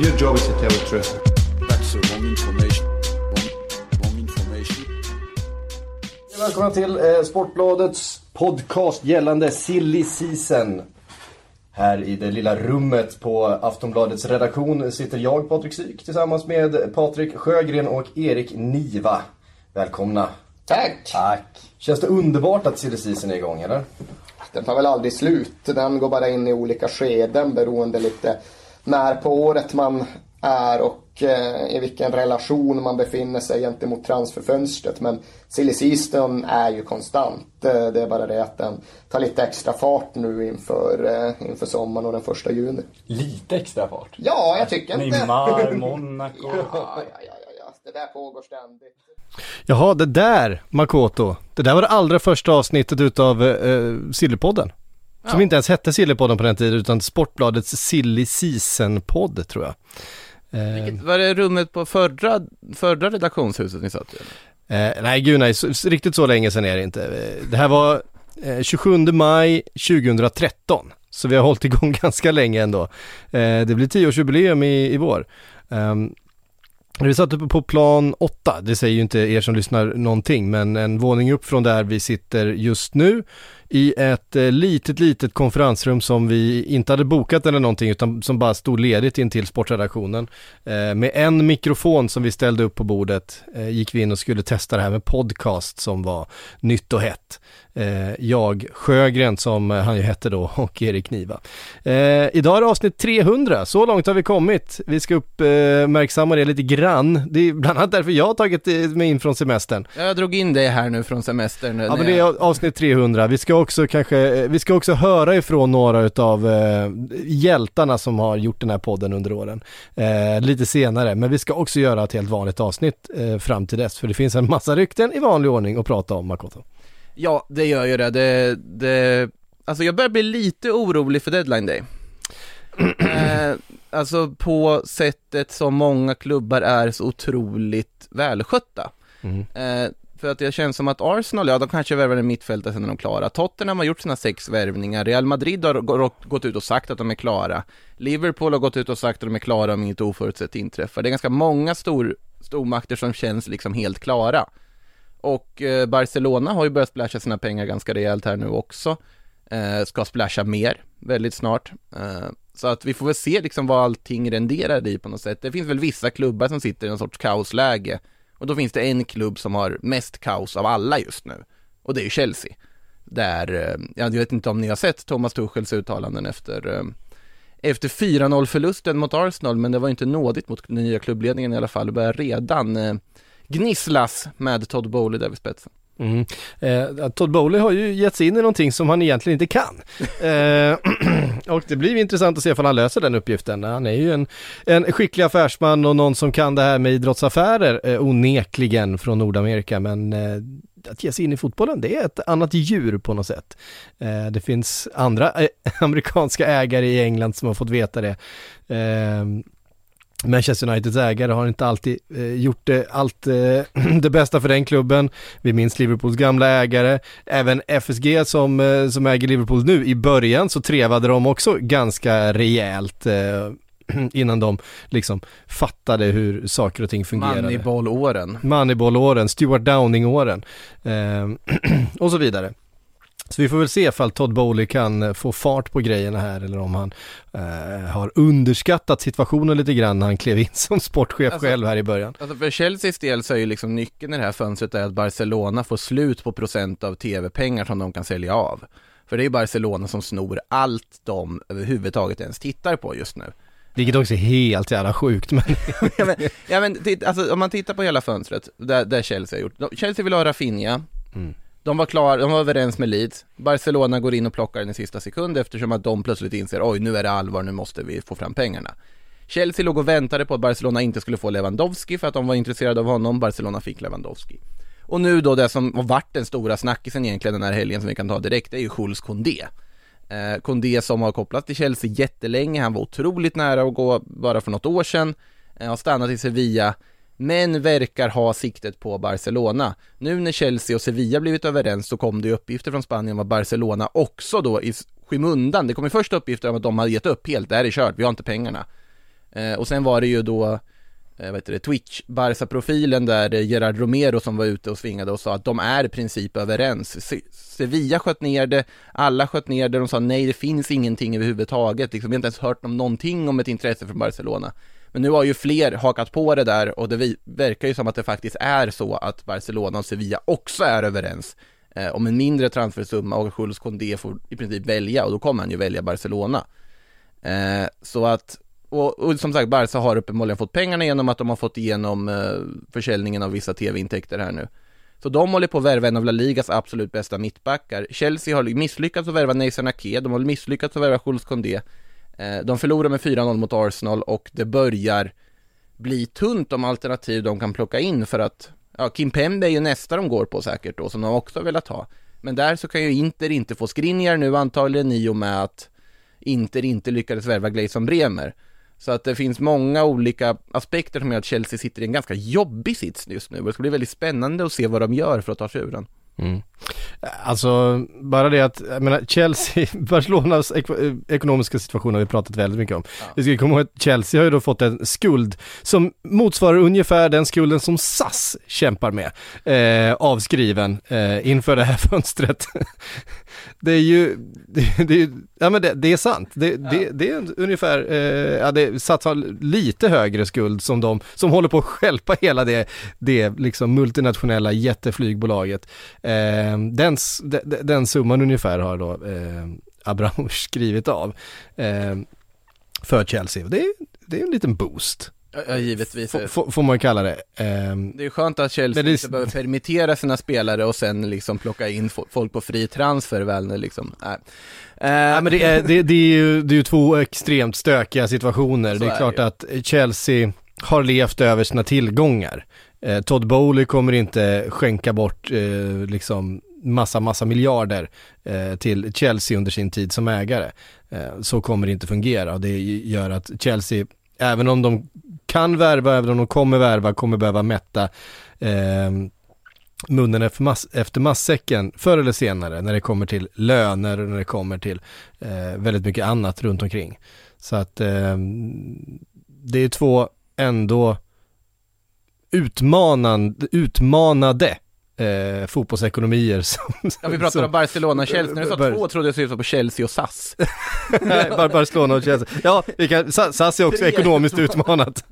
Your job is to tell the truth. That's the wrong information. Wrong, wrong information. Välkomna till eh, Sportbladets podcast gällande silly season. Här i det lilla rummet på Aftonbladets redaktion sitter jag, Patrik Syk, tillsammans med Patrik Sjögren och Erik Niva. Välkomna. Tack! Tack. Känns det underbart att silly season är igång, eller? Den tar väl aldrig slut. Den går bara in i olika skeden beroende lite när på året man är och eh, i vilken relation man befinner sig gentemot transferfönstret. Men silly season är ju konstant. Eh, Det är bara det att den tar lite extra fart nu inför, eh, inför sommaren och den första juni. Lite extra fart. Ja, jag tycker inte... Neymar, Monaco. Ja, ja, ja, ja, ja. Det där pågår ständigt. Jaha, det där Makoto. Det där var det allra första avsnittet utav eh, Sillypodden. Som inte ens hette Sillypodden på den tiden utan Sportbladets Silly Season-podd tror jag. Eh, Var det rummet på förra, förra redaktionshuset ni satt i? eh, nej gud nej, så, riktigt så länge sedan är det inte. Eh, Det här var eh, 27 maj 2013. Så vi har hållit igång ganska länge ändå. Eh, det blir tioårsjubileum i, i vår. Um, vi satt uppe på plan 8, det säger ju inte er som lyssnar någonting, men en våning upp från där vi sitter just nu i ett eh, litet, litet konferensrum som vi inte hade bokat eller någonting utan som bara stod ledigt in till sportredaktionen. Eh, med en mikrofon som vi ställde upp på bordet eh, gick vi in och skulle testa det här med podcast som var nytt och hett. Jag, Sjögren som han ju hette då och Erik Niva. Idag är det avsnitt 300, så långt har vi kommit. Vi ska uppmärksamma det lite grann. Det är bland annat därför jag har tagit mig in från semestern. Jag drog in det här nu från semestern. Ja men det är avsnitt 300. Vi ska också kanske, eh, vi ska också höra ifrån några utav eh, hjältarna som har gjort den här podden under åren. Eh, lite senare, men vi ska också göra ett helt vanligt avsnitt eh, fram till dess. För det finns en massa rykten i vanlig ordning att prata om Makoto. Ja, det gör ju det. det, det alltså jag börjar bli lite orolig för deadline day. eh, alltså på sättet som många klubbar är så otroligt välskötta. Mm. Eh, för att det känns som att Arsenal, ja de kanske värvar en mittfältare sen är de klara. Tottenham har gjort sina sex värvningar, Real Madrid har gått ut och sagt att de är klara. Liverpool har gått ut och sagt att de är klara om inget oförutsett inträffar. Det är ganska många stor, stormakter som känns liksom helt klara. Och eh, Barcelona har ju börjat splasha sina pengar ganska rejält här nu också. Eh, ska splasha mer väldigt snart. Eh, så att vi får väl se liksom vad allting renderar i på något sätt. Det finns väl vissa klubbar som sitter i någon sorts kaosläge. Och då finns det en klubb som har mest kaos av alla just nu. Och det är ju Chelsea. Där, eh, jag vet inte om ni har sett Thomas Tuchels uttalanden efter, eh, efter 4-0 förlusten mot Arsenal, men det var inte nådigt mot nya klubbledningen i alla fall. Det börjar redan eh, gnisslas med Todd Bowley där vid spetsen. Mm. Eh, Todd Bowley har ju gett sig in i någonting som han egentligen inte kan. Eh, och det blir intressant att se om han löser den uppgiften. Han är ju en, en skicklig affärsman och någon som kan det här med idrottsaffärer eh, onekligen från Nordamerika. Men eh, att ge sig in i fotbollen, det är ett annat djur på något sätt. Eh, det finns andra eh, amerikanska ägare i England som har fått veta det. Manchester Uniteds ägare har inte alltid eh, gjort det, allt eh, det bästa för den klubben. Vi minns Liverpools gamla ägare. Även FSG som, eh, som äger Liverpool nu, i början så trevade de också ganska rejält eh, innan de liksom fattade hur saker och ting fungerade. Moneyball-åren. Moneyball-åren, Stuart Downing-åren eh, och så vidare. Så vi får väl se ifall Todd Bowley kan eh, få fart på grejerna här eller om han eh, har underskattat situationen lite grann när han klev in som sportchef Alltså- själv här i början. Alltså för Chelseas del så är ju liksom nyckeln i det här fönstret är att Barcelona får slut på procent av tv-pengar som de kan sälja av. För det är ju Barcelona som snor allt de överhuvudtaget ens tittar på just nu. Vilket också är helt jävla sjukt men ja, men, ja, men alltså, om man tittar på hela fönstret, där, där Chelsea har gjort. Chelsea vill ha Rafinha, Mm de var klara, de var överens med Leeds. Barcelona går in och plockar den i sista sekund eftersom att de plötsligt inser, oj nu är det allvar, nu måste vi få fram pengarna. Chelsea låg och väntade på att Barcelona inte skulle få Lewandowski för att de var intresserade av honom, Barcelona fick Lewandowski. Och nu då det som har varit den stora snackisen egentligen den här helgen som vi kan ta direkt, det är ju Jules Koundé. Eh, Koundé som har kopplats till Chelsea jättelänge, han var otroligt nära att gå bara för något år sedan, eh, har stannat i Sevilla, men verkar ha siktet på Barcelona. Nu när Chelsea och Sevilla blivit överens så kom det ju uppgifter från Spanien om att Barcelona också då i skymundan, det kom ju först uppgifter om att de hade gett upp helt, det här är kört, vi har inte pengarna. Eh, och sen var det ju då eh, vad heter det, Twitch, Barca-profilen där eh, Gerard Romero som var ute och svingade och sa att de är i princip överens. Se- Sevilla sköt ner det, alla sköt ner det, de sa nej det finns ingenting överhuvudtaget, liksom, vi har inte ens hört om någonting om ett intresse från Barcelona. Men nu har ju fler hakat på det där och det verkar ju som att det faktiskt är så att Barcelona och Sevilla också är överens eh, om en mindre transfersumma och Jules Condé får i princip välja och då kommer han ju välja Barcelona. Eh, så att, och, och som sagt, Barca har uppenbarligen fått pengarna genom att de har fått igenom eh, försäljningen av vissa tv-intäkter här nu. Så de håller på att värva en av La Ligas absolut bästa mittbackar. Chelsea har misslyckats att värva Nathan Ake, de har misslyckats att värva Jules Condé. Eh, de förlorar med 4-0 mot Arsenal och det börjar bli tunt om alternativ de kan plocka in för att, ja, Kim Pembe är ju nästa de går på säkert då, som de också har velat ha. Men där så kan ju Inter inte få Skriniar nu antagligen i och med att Inter inte lyckades värva Gleison Bremer. Så att det finns många olika aspekter som gör att Chelsea sitter i en ganska jobbig sits just nu och det ska bli väldigt spännande att se vad de gör för att ta sig ur den. Mm. Alltså, bara det att, jag menar, Chelsea, Barcelonas ek ekonomiska situation har vi pratat väldigt mycket om. Vi ska komma ihåg att Chelsea har ju då fått en skuld som motsvarar ungefär den skulden som SAS kämpar med, eh, avskriven eh, inför det här fönstret. det är ju, det, det, är- ja men det, det är sant. Det, det, det är ungefär, eh, ja det satsar lite högre skuld som de, som håller på att stjälpa hela det, det liksom multinationella jätteflygbolaget. Eh, den, s- de- de- den summan ungefär har då eh, Abramovic skrivit av eh, för Chelsea. Det det är en liten boost. Ja, givetvis. F- får man kalla det. Eh, Det är ju skönt att Chelsea det inte behöver permittera sina spelare och sen liksom plocka in fo- folk på fri transfer väl när liksom, nej. Ja, men det är, det, det, är ju, det är ju två extremt stökiga situationer. Det är, är klart det att Chelsea har levt över sina tillgångar. Eh, Todd Bowley kommer inte skänka bort eh, liksom massa, massa miljarder eh, till Chelsea under sin tid som ägare. Eh, så kommer det inte fungera och det gör att Chelsea, även om de kan värva, även om de kommer värva, kommer behöva mätta eh, munnen efter, mass, efter massäcken förr eller senare när det kommer till löner och när det kommer till eh, väldigt mycket annat runt omkring. Så att eh, det är två ändå utmanande, utmanade eh, fotbollsekonomier som... Ja vi pratar som- om Barcelona och Chelsea, när du sa Bar- två trodde jag syftade på Chelsea och SAS. Nej, Bar- Barcelona och Chelsea. Ja, vi kan, Sa- SAS är också ekonomiskt utmanat.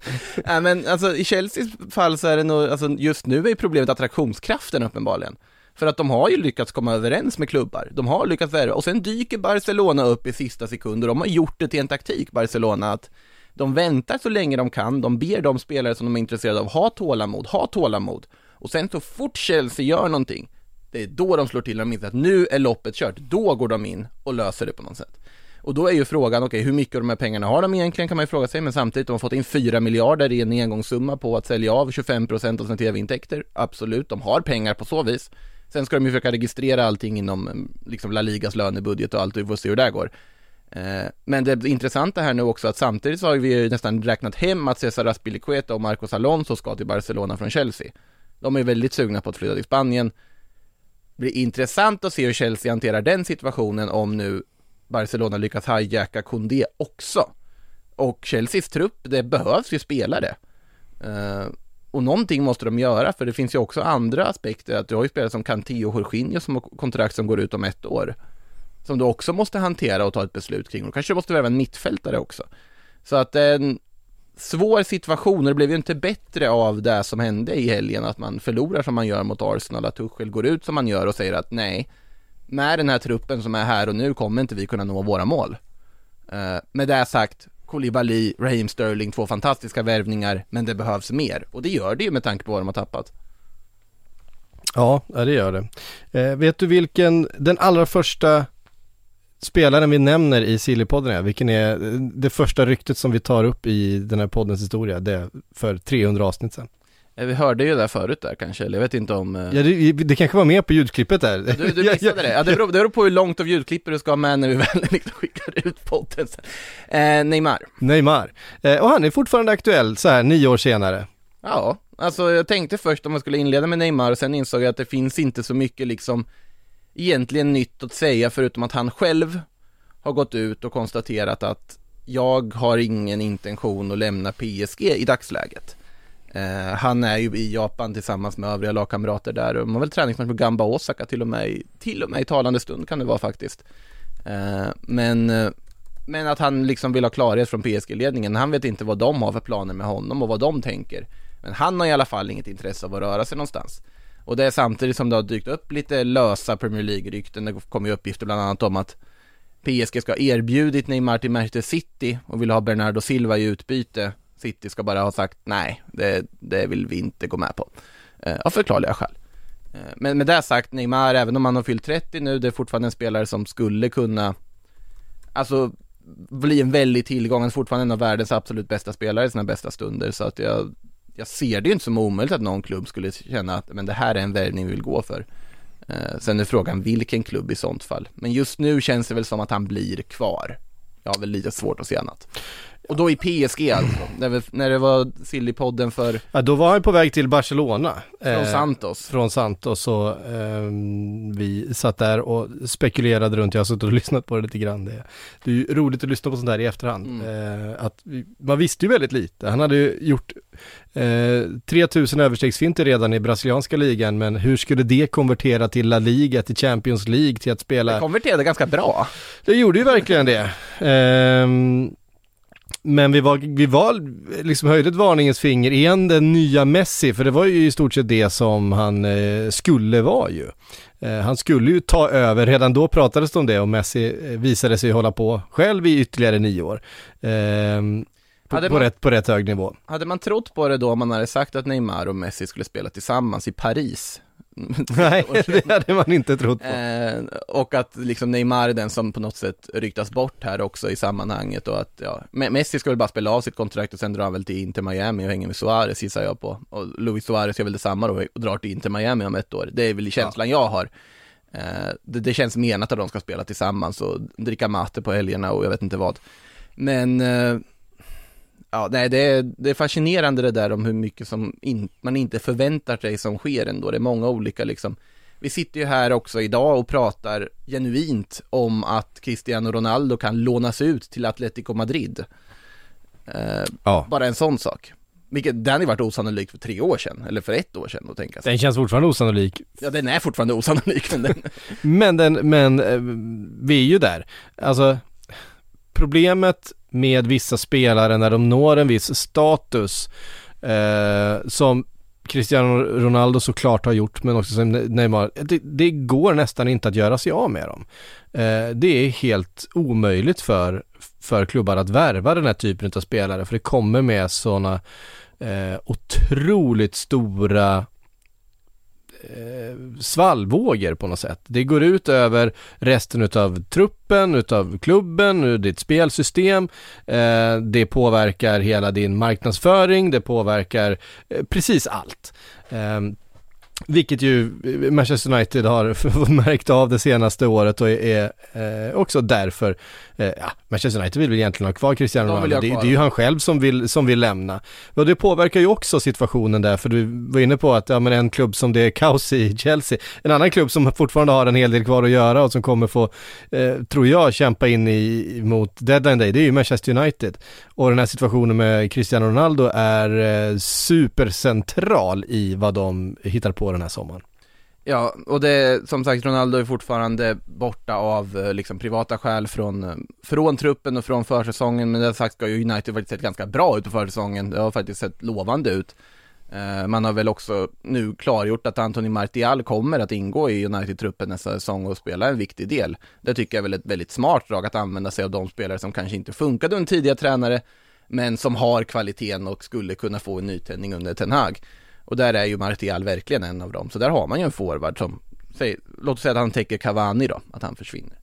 Nej men alltså i Chelseas fall så är det nog, alltså just nu är problemet attraktionskraften uppenbarligen. För att de har ju lyckats komma överens med klubbar, de har lyckats värva, och sen dyker Barcelona upp i sista sekund och de har gjort det till en taktik, Barcelona, att de väntar så länge de kan, de ber de spelare som de är intresserade av, ha tålamod, ha tålamod. Och sen så fort Chelsea gör någonting, det är då de slår till och de inser att nu är loppet kört, då går de in och löser det på något sätt. Och då är ju frågan, okej hur mycket av de här pengarna har de egentligen kan man ju fråga sig, men samtidigt de har fått in 4 miljarder i en engångssumma på att sälja av 25% av sina tv-intäkter. Absolut, de har pengar på så vis. Sen ska de ju försöka registrera allting inom mm, liksom La Ligas lönebudget och allt, och vi får se hur det går. Eh, men det intressanta här nu också att samtidigt så har vi ju nästan räknat hem att Cesar Aspilicueta och Marcos Alonso ska till Barcelona från Chelsea. De är väldigt sugna på att flytta till Spanien. Det blir intressant att se hur Chelsea hanterar den situationen om nu Barcelona lyckas hijacka Koundé också. Och Chelseas trupp, det behövs ju spelare. Uh, och någonting måste de göra, för det finns ju också andra aspekter, att du har ju spelare som Cantillo och Jorginho som har kontrakt som går ut om ett år, som du också måste hantera och ta ett beslut kring, och kanske du måste värva en mittfältare också. Så att det är en svår situation, och det blev ju inte bättre av det som hände i helgen, att man förlorar som man gör mot Arsenal, att Tuchel går ut som man gör och säger att nej, med den här truppen som är här och nu kommer inte vi kunna nå våra mål. Uh, med det sagt, Koulibaly, Raheem Sterling, två fantastiska värvningar, men det behövs mer. Och det gör det ju med tanke på vad de har tappat. Ja, det gör det. Eh, vet du vilken den allra första spelaren vi nämner i Sillypodden är? Vilken är det första ryktet som vi tar upp i den här poddens historia? Det är för 300 avsnitt sedan. Eh, vi hörde ju det förut där kanske, eller jag vet inte om... eh, Ja, det, det kanske var med på ljudklippet där. Du, du missade det? Ja, det beror, det beror på hur långt av ljudklippet du ska ha med när vi väl liksom skickar ut podden sen. Eh, Neymar. Neymar. Eh, och han är fortfarande aktuell så här nio år senare. Ja, alltså jag tänkte först om man skulle inleda med Neymar och sen insåg jag att det finns inte så mycket liksom egentligen nytt att säga förutom att han själv har gått ut och konstaterat att jag har ingen intention att lämna PSG i dagsläget. Eh, han är ju i Japan tillsammans med övriga lagkamrater där och man har väl träningsmatch på Gamba Osaka till och med, i- till och med i talande stund kan det vara faktiskt. Eh, men, eh, men att han liksom vill ha klarhet från PSG-ledningen, han vet inte vad de har för planer med honom och vad de tänker. Men han har i alla fall inget intresse av att röra sig någonstans. Och det är samtidigt som det har dykt upp lite lösa Premier League-rykten, det kommer ju uppgifter bland annat om att PSG ska ha erbjudit Neymar till Manchester City och vill ha Bernardo Silva i utbyte. City ska bara ha sagt nej, det, det vill vi inte gå med på. Eh, av förklarliga skäl. Eh, men med det sagt, Neymar, även om han har fyllt 30 nu, det är fortfarande en spelare som skulle kunna, alltså bli en väldig tillgång, han är fortfarande en av världens absolut bästa spelare i sina bästa stunder, så att jag, jag ser det ju inte som omöjligt att någon klubb skulle känna att men det här är en värvning vi vill gå för. Eh, sen är frågan vilken klubb i sånt fall. Men just nu känns det väl som att han blir kvar. Jag har väl lite svårt att se annat. Och då i PSG alltså, när, vi, när det var Sillypodden för Ja, då var han på väg till Barcelona. Från Eh, Santos. Från Santos och ehm, vi satt där och spekulerade runt, jag har suttit och lyssnat på det lite grann. Det, det är ju roligt att lyssna på sånt där i efterhand. Eh, att man visste ju väldigt lite. Han hade ju gjort eh, 3000 överstegsfinter redan i brasilianska ligan, men hur skulle det konvertera till La Liga, till Champions League, till att spela Det konverterade ganska bra. det gjorde ju verkligen det. Ehm, men vi var, vi var, liksom höjde ett varningens finger, igen den nya Messi? För det var ju i stort sett det som han eh, skulle vara ju. Eh, han skulle ju ta över, redan då pratades det om det och Messi eh, visade sig hålla på själv i ytterligare nio år. Ehm, på, Hade på, man- rätt, på rätt hög nivå. Hade man trott på det då om man hade sagt att Neymar och Messi skulle spela tillsammans i Paris? Nej, det hade man inte trott på. Eh, och att liksom Neymar är den som på något sätt ryktas bort här också i sammanhanget och att ja, Me- Messi ska väl bara spela av sitt kontrakt och sen drar han väl till Inter Miami och hänger med Suarez gissar jag på. Och Luis Suarez gör väl detsamma då och drar till Inter Miami om ett år. Det är väl känslan jag har. Eh, det, det känns menat att de ska spela tillsammans och dricka mate på helgerna och jag vet inte vad. Men eh, Ja, nej, det är, det är fascinerande det där om hur mycket som in, man inte förväntar sig som sker ändå. Det är många olika liksom. Vi sitter ju här också idag och pratar genuint om att Cristiano Ronaldo kan lånas ut till Atletico Madrid. Eh, Ja. Bara en sån sak. Vilket, den hade varit osannolik för tre år sedan, eller för ett år sedan att tänka sig. Den känns fortfarande osannolik. Ja, den är fortfarande osannolik, men den, Men, den, men eh, vi är ju där. Alltså, problemet med vissa spelare när de når en viss status, eh, som Cristiano Ronaldo såklart har gjort, men också som Neymar, det, det går nästan inte att göra sig av med dem. Eh, det är helt omöjligt för, för klubbar att värva den här typen av spelare, för det kommer med sådana eh, otroligt stora eh, svallvågor på något sätt. Det går ut över resten utav truppen, utav klubben, ur ditt spelsystem. Eh, det påverkar hela din marknadsföring, det påverkar eh, precis allt. Eh, Eh, Vilket ju Manchester United har märkt av det senaste året och är, eh, också därför, eh, ja, Manchester United vill väl egentligen ha kvar Cristiano Ronaldo. Det, det är ju han själv som vill, som vill lämna. Och det påverkar ju också situationen där, för du var inne på att, ja men en klubb som det är kaos i, Chelsea, en annan klubb som fortfarande har en hel del kvar att göra och som kommer få, eh, tror jag, kämpa in i, mot deadline day, det är ju Manchester United. Och den här situationen med Cristiano Ronaldo är eh, supercentral i vad de hittar på den här sommaren. Ja, och det, som sagt, Ronaldo är fortfarande borta av eh, liksom privata skäl från, eh, från truppen och från försäsongen, men det sagt ska ju United faktiskt sett ganska bra ut på försäsongen, det har faktiskt sett lovande ut. Eh, man har väl också nu klargjort att Anthony Martial kommer att ingå i United-truppen nästa säsong och spela en viktig del. Det tycker jag är väl ett väldigt smart drag att använda sig av de spelare som kanske inte funkade under tidigare tränare, men som har kvaliteten och skulle kunna få en nytändning under Ten Hag. Och där är ju Martial verkligen en av dem. Så där har man ju en forward som, säg, låt oss säga att han täcker Cavani då, att han försvinner.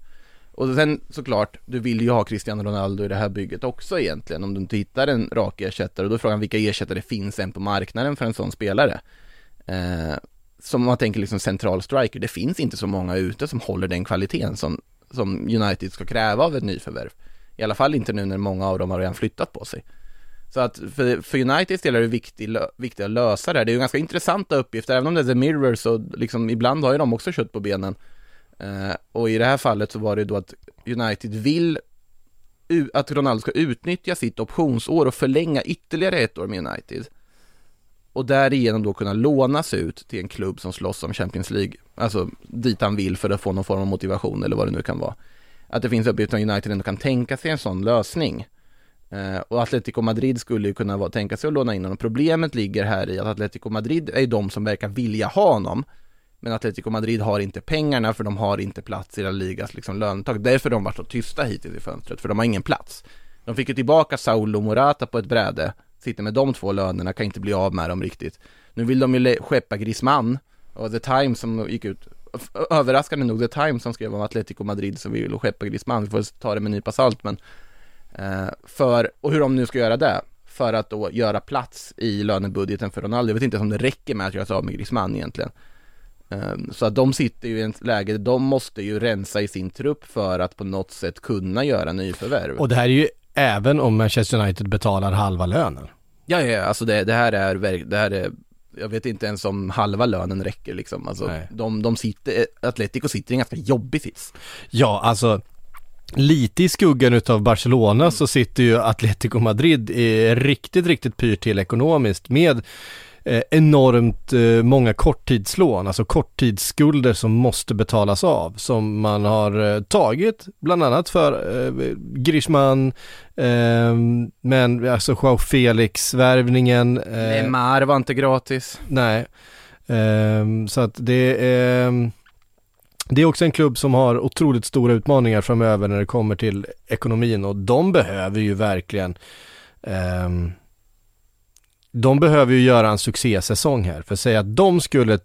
Och sen såklart, du vill ju ha Cristiano Ronaldo i det här bygget också egentligen, om du inte hittar en rak ersättare. Och då är frågan vilka ersättare finns än på marknaden för en sån spelare? Eh, som man tänker liksom central striker, det finns inte så många ute som håller den kvaliteten som, som United ska kräva av ett nyförvärv. I alla fall inte nu när många av dem har redan flyttat på sig. Så att för, för Uniteds del är det viktigt, viktigt att lösa det här. Det är ju ganska intressanta uppgifter, även om det är The Mirror så liksom ibland har ju de också kött på benen. Eh, och i det här fallet så var det då att United vill att Ronaldo ska utnyttja sitt optionsår och förlänga ytterligare ett år med United. Och därigenom då kunna lånas ut till en klubb som slåss om Champions League, alltså dit han vill för att få någon form av motivation eller vad det nu kan vara. Att det finns uppgifter om United ändå kan tänka sig en sån lösning. Eh, och Atletico Madrid skulle ju kunna vara, tänka sig att låna in honom. Problemet ligger här i att Atletico Madrid är de som verkar vilja ha honom. Men Atletico Madrid har inte pengarna för de har inte plats i La Ligas liksom lönetak. Därför har de varit så tysta hittills i fönstret, för de har ingen plats. De fick ju tillbaka Saulo Morata på ett bräde, sitter med de två lönerna, kan inte bli av med dem riktigt. Nu vill de ju skeppa Griezmann, och The Times som gick ut, överraskande nog The Times som skrev om Atletico Madrid som vill skeppa Griezmann, vi får ta det med en nypa salt men för, och hur de nu ska göra det, för att då göra plats i lönebudgeten för Ronaldo. Jag vet inte om det räcker med att göra sig av med Griezmann egentligen. Eh, Så att de sitter ju i ett läge, de måste ju rensa i sin trupp för att på något sätt kunna göra nyförvärv. Och det här är ju även om Manchester United betalar halva lönen. Ja, ja, alltså det, det här är, det här är jag vet inte ens om halva lönen räcker liksom. Alltså, Nej. de, de sitter, Atletico sitter i en ganska jobbig sits. Ja, alltså lite i skuggan utav Barcelona så sitter ju Atletico Madrid i riktigt, riktigt pyrt till ekonomiskt med eh, enormt eh, många korttidslån, alltså korttidsskulder som måste betalas av, som man har eh, tagit, bland annat för eh, Griezmann, eh, men alltså Joao Felix-värvningen. Eh, Neymar var inte gratis. Nej, Ehm, så att det är det är också en klubb som har otroligt stora utmaningar framöver när det kommer till ekonomin och de behöver ju verkligen um, de behöver ju göra en succésäsong här. För att säga att de skulle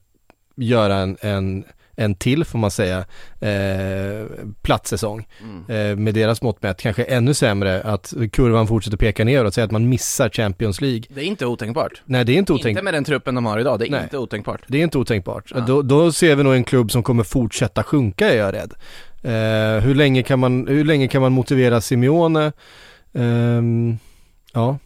göra en, en, en till, får man säga, eh, platssäsong. Eh, med deras mått mätt kanske ännu sämre, att kurvan fortsätter peka ner och säga att man missar Champions League. Det är inte otänkbart. Nej, det är inte otänkbart. Inte med den truppen de har idag, det är Nej. inte otänkbart. Det är inte otänkbart. Ja. Då, då ser vi nog en klubb som kommer fortsätta sjunka är jag rädd. Eh, hur, länge kan man, hur länge kan man motivera Simeone? Ehm, ja.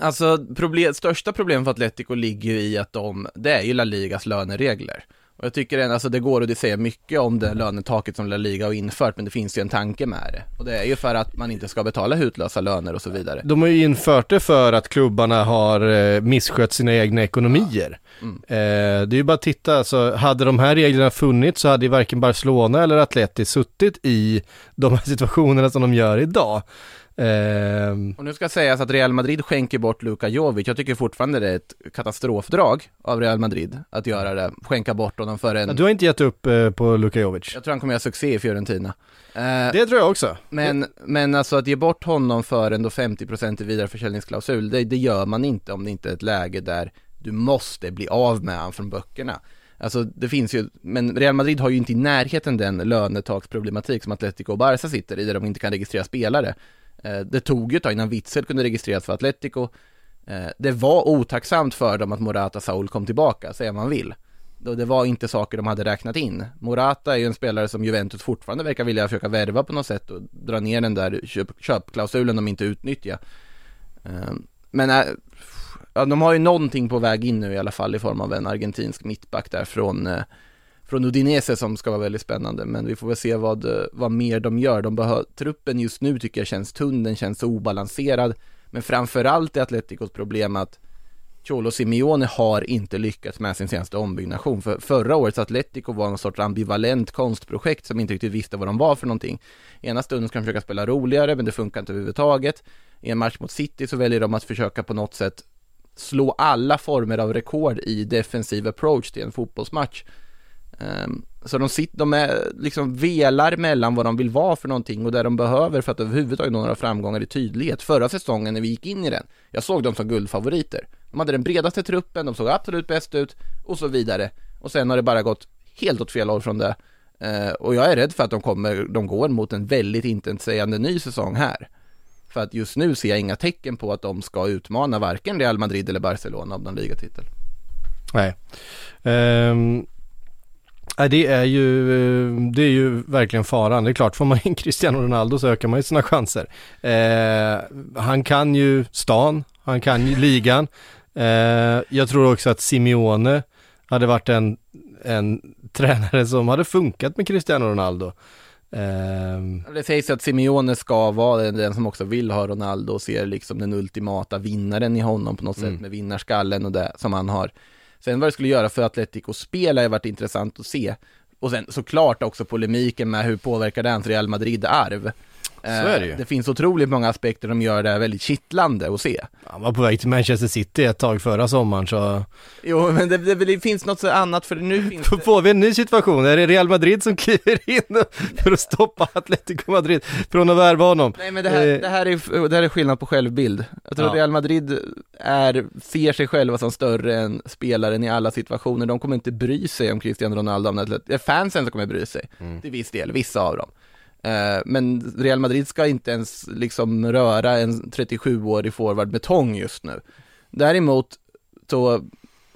Alltså, problem, största problemet för Atletico ligger ju i att de, det är ju La Ligas löneregler. Och jag tycker än, alltså det går att säga mycket om det lönetaket som La Liga har infört, men det finns ju en tanke med det. Och det är ju för att man inte ska betala hutlösa löner och så vidare. De har ju infört det för att klubbarna har eh, misskött sina egna ekonomier. Mm. Eh, det är ju bara att titta, alltså, hade de här reglerna funnits så hade ju varken Barcelona eller Atleti suttit i de här situationerna som de gör idag. Ehm, Och nu ska sägas att Real Madrid skänker bort Luka Jovic. Jag tycker fortfarande det är ett katastrofdrag av Real Madrid att göra det, skänka bort honom för en... du har inte gett upp eh, på Luka Jovic. Jag tror han kommer göra succé i Fiorentina. Eh, Det tror jag också. Men, men alltså att ge bort honom för en då 50% i vidareförsäljningsklausul, det, det gör man inte om det inte är ett läge där du måste bli av med han från böckerna. Alltså det finns ju, men Real Madrid har ju inte i närheten den lönetaksproblematik som Atletico och Barca sitter i, där de inte kan registrera spelare. Eh, det tog ju ett tag innan Witzel kunde registreras för Atletico. Eh, det var otacksamt för dem att Morata Saul kom tillbaka, säger man vill. Det var inte saker de hade räknat in. Morata är ju en spelare som Juventus fortfarande verkar vilja försöka värva på något sätt och dra ner den där köp, köpklausulen de inte utnyttjar. Eh, men äh, ja, de har ju någonting på väg in nu i alla fall i form av en argentinsk mittback där från från Udinese som ska vara väldigt spännande, men vi får väl se vad, vad mer de gör. De behör, truppen just nu tycker jag känns tunn, den känns obalanserad, men framförallt är Atleticos problem att Cholo Simeone har inte lyckats med sin senaste ombyggnation. För förra årets Atletico var någon sorts ambivalent konstprojekt som inte riktigt visste vad de var för någonting. Ena stunden ska de försöka spela roligare, men det funkar inte överhuvudtaget. I en match mot City så väljer de att försöka på något sätt slå alla former av rekord i defensiv approach till en fotbollsmatch. Um, så de, sitter, de är liksom velar mellan vad de vill vara för någonting och det de behöver för att överhuvudtaget nå några framgångar i tydlighet. Förra säsongen när vi gick in i den, jag såg dem som guldfavoriter. De hade den bredaste truppen, de såg absolut bäst ut och så vidare. Och sen har det bara gått helt åt fel håll från det. Uh, och jag är rädd för att de kommer, de går mot en väldigt intetsägande ny säsong här. För att just nu ser jag inga tecken på att de ska utmana varken Real Madrid eller Barcelona om någon ligatitel. Nej. Um... Nej, det är ju, det är ju verkligen faran. Det är klart, får man in Cristiano Ronaldo så ökar man ju sina chanser. Eh, han kan ju stan, han kan ju ligan. Eh, jag tror också att Simeone hade varit en, en tränare som hade funkat med Cristiano Ronaldo. Eh, det sägs att Simeone ska vara den som också vill ha Ronaldo och ser liksom den ultimata vinnaren i honom på något mm. sätt med vinnarskallen och det som han har. Sen vad det skulle göra för Atletico spel har varit intressant att se. Och sen såklart också polemiken med hur påverkar det hans Real Madrid-arv. Så är det ju. Det finns otroligt många aspekter som gör det väldigt kittlande att se. Han var på väg till Manchester City ett tag förra sommaren så... Jo, men det, det, det finns något så annat för nu finns det... Får vi en ny situation? Är det Real Madrid som kliver in för att stoppa Atletico Madrid från att värva honom? Nej, men det här, Eh, det här, är, det här är skillnad på självbild. Jag tror Ja. att Real Madrid är, ser sig själva som större än spelaren i alla situationer. De kommer inte bry sig om Cristiano Ronaldo, om är fansen som kommer bry sig. Mm. Till viss del, vissa av dem. Eh, men Real Madrid ska inte ens liksom röra en 37-årig forward med tång just nu. Däremot, så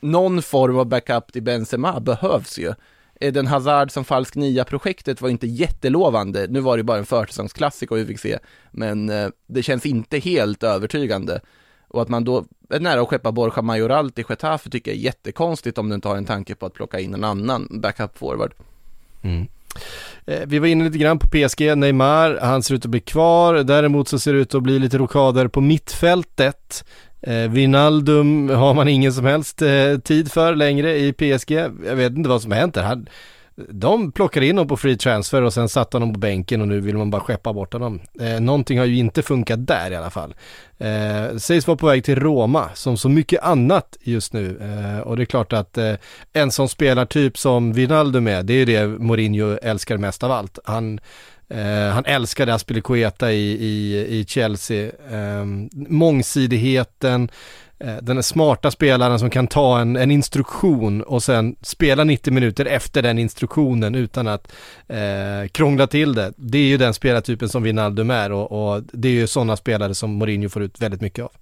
någon form av backup till Benzema behövs ju. Den Hazard som falsk nia-projektet var inte jättelovande. Nu var det bara en försäsongsklassiker vi fick se, men eh, det känns inte helt övertygande. Och att man då är nära att skeppa Borja Majoral till Getafe tycker jag är jättekonstigt om du inte har en tanke på att plocka in en annan backup-forward. Mm. Eh, vi var inne lite grann på PSG, Neymar, han ser ut att bli kvar. Däremot så ser det ut att bli lite rokader på mittfältet. Eh, Wijnaldum har man ingen som helst eh, tid för längre i PSG. Jag vet inte vad som har hänt där. Han, de plockade in honom på free transfer och sen satte honom på bänken och nu vill man bara skeppa bort honom. Eh, någonting har ju inte funkat där i alla fall. Eh, sägs vara på väg till Roma som så mycket annat just nu. Eh, och det är klart att eh, en sån spelartyp som Wijnaldum är, det är ju det Mourinho älskar mest av allt. Han, eh, han älskade Aspilicueta i, i, i Chelsea. Eh, mångsidigheten, den är smarta spelaren som kan ta en, en instruktion och sen spela 90 minuter efter den instruktionen utan att eh, krångla till det. Det är ju den spelartypen som Wijnaldum är och, och det är ju sådana spelare som Mourinho får ut väldigt mycket av.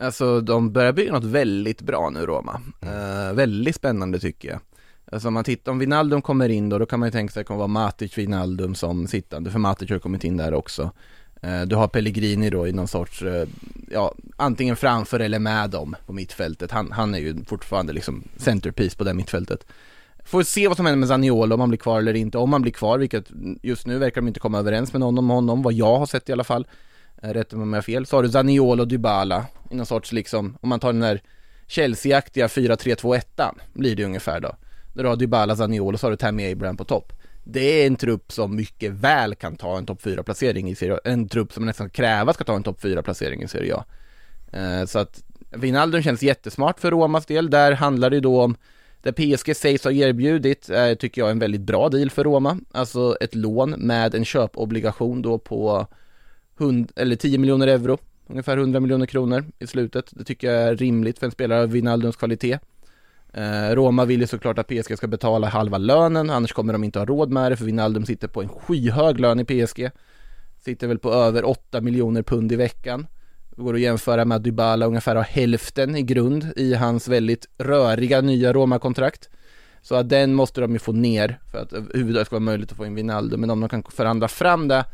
Alltså de börjar bygga något väldigt bra nu Roma. Eh, väldigt spännande tycker jag. Alltså om man tittar, om Wijnaldum kommer in då, då kan man ju tänka sig att det kommer vara Matic Wijnaldum som sittande, för Matic har kommit in där också. Eh, du har Pellegrini då i någon sorts, eh, ja, antingen framför eller med dem på mittfältet. Han, han är ju fortfarande liksom centerpiece på det mittfältet. Får se vad som händer med Zaniolo, om han blir kvar eller inte. Om han blir kvar, vilket just nu verkar de inte komma överens med någon om honom, vad jag har sett i alla fall. Eh, rätt Rätta mig om jag har fel. Så har du Zaniolo och Dybala i någon sorts liksom, om man tar den där Chelsea-aktiga 4-3-2-1 blir det ungefär då. Där du har Dybala, Zaniolo, så har du Tammy Abraham på topp. Det är en trupp som mycket väl kan ta en topp 4-placering i Serie A. En trupp som nästan kräva ska ta en topp 4-placering i Serie A. Eh, så att Wijnaldum känns jättesmart för Romas del. Där handlar det ju då om det PSG sägs ha erbjudit, eh, tycker jag är en väldigt bra deal för Roma. Alltså ett lån med en köpobligation då på 100, eller 10 miljoner euro, ungefär 100 miljoner kronor i slutet. Det tycker jag är rimligt för en spelare av Wijnaldums kvalitet. Eh, Roma vill ju såklart att PSG ska betala halva lönen, annars kommer de inte ha råd med det, för Wijnaldum sitter på en skyhög lön i PSG. Sitter väl på över 8 miljoner pund i veckan. Det går att jämföra med att Dybala ungefär har hälften i grund i hans väldigt röriga nya Roma-kontrakt. Så att den måste de ju få ner för att överhuvudtaget ska vara möjligt att få in Wijnaldum. Men om de kan förhandla fram det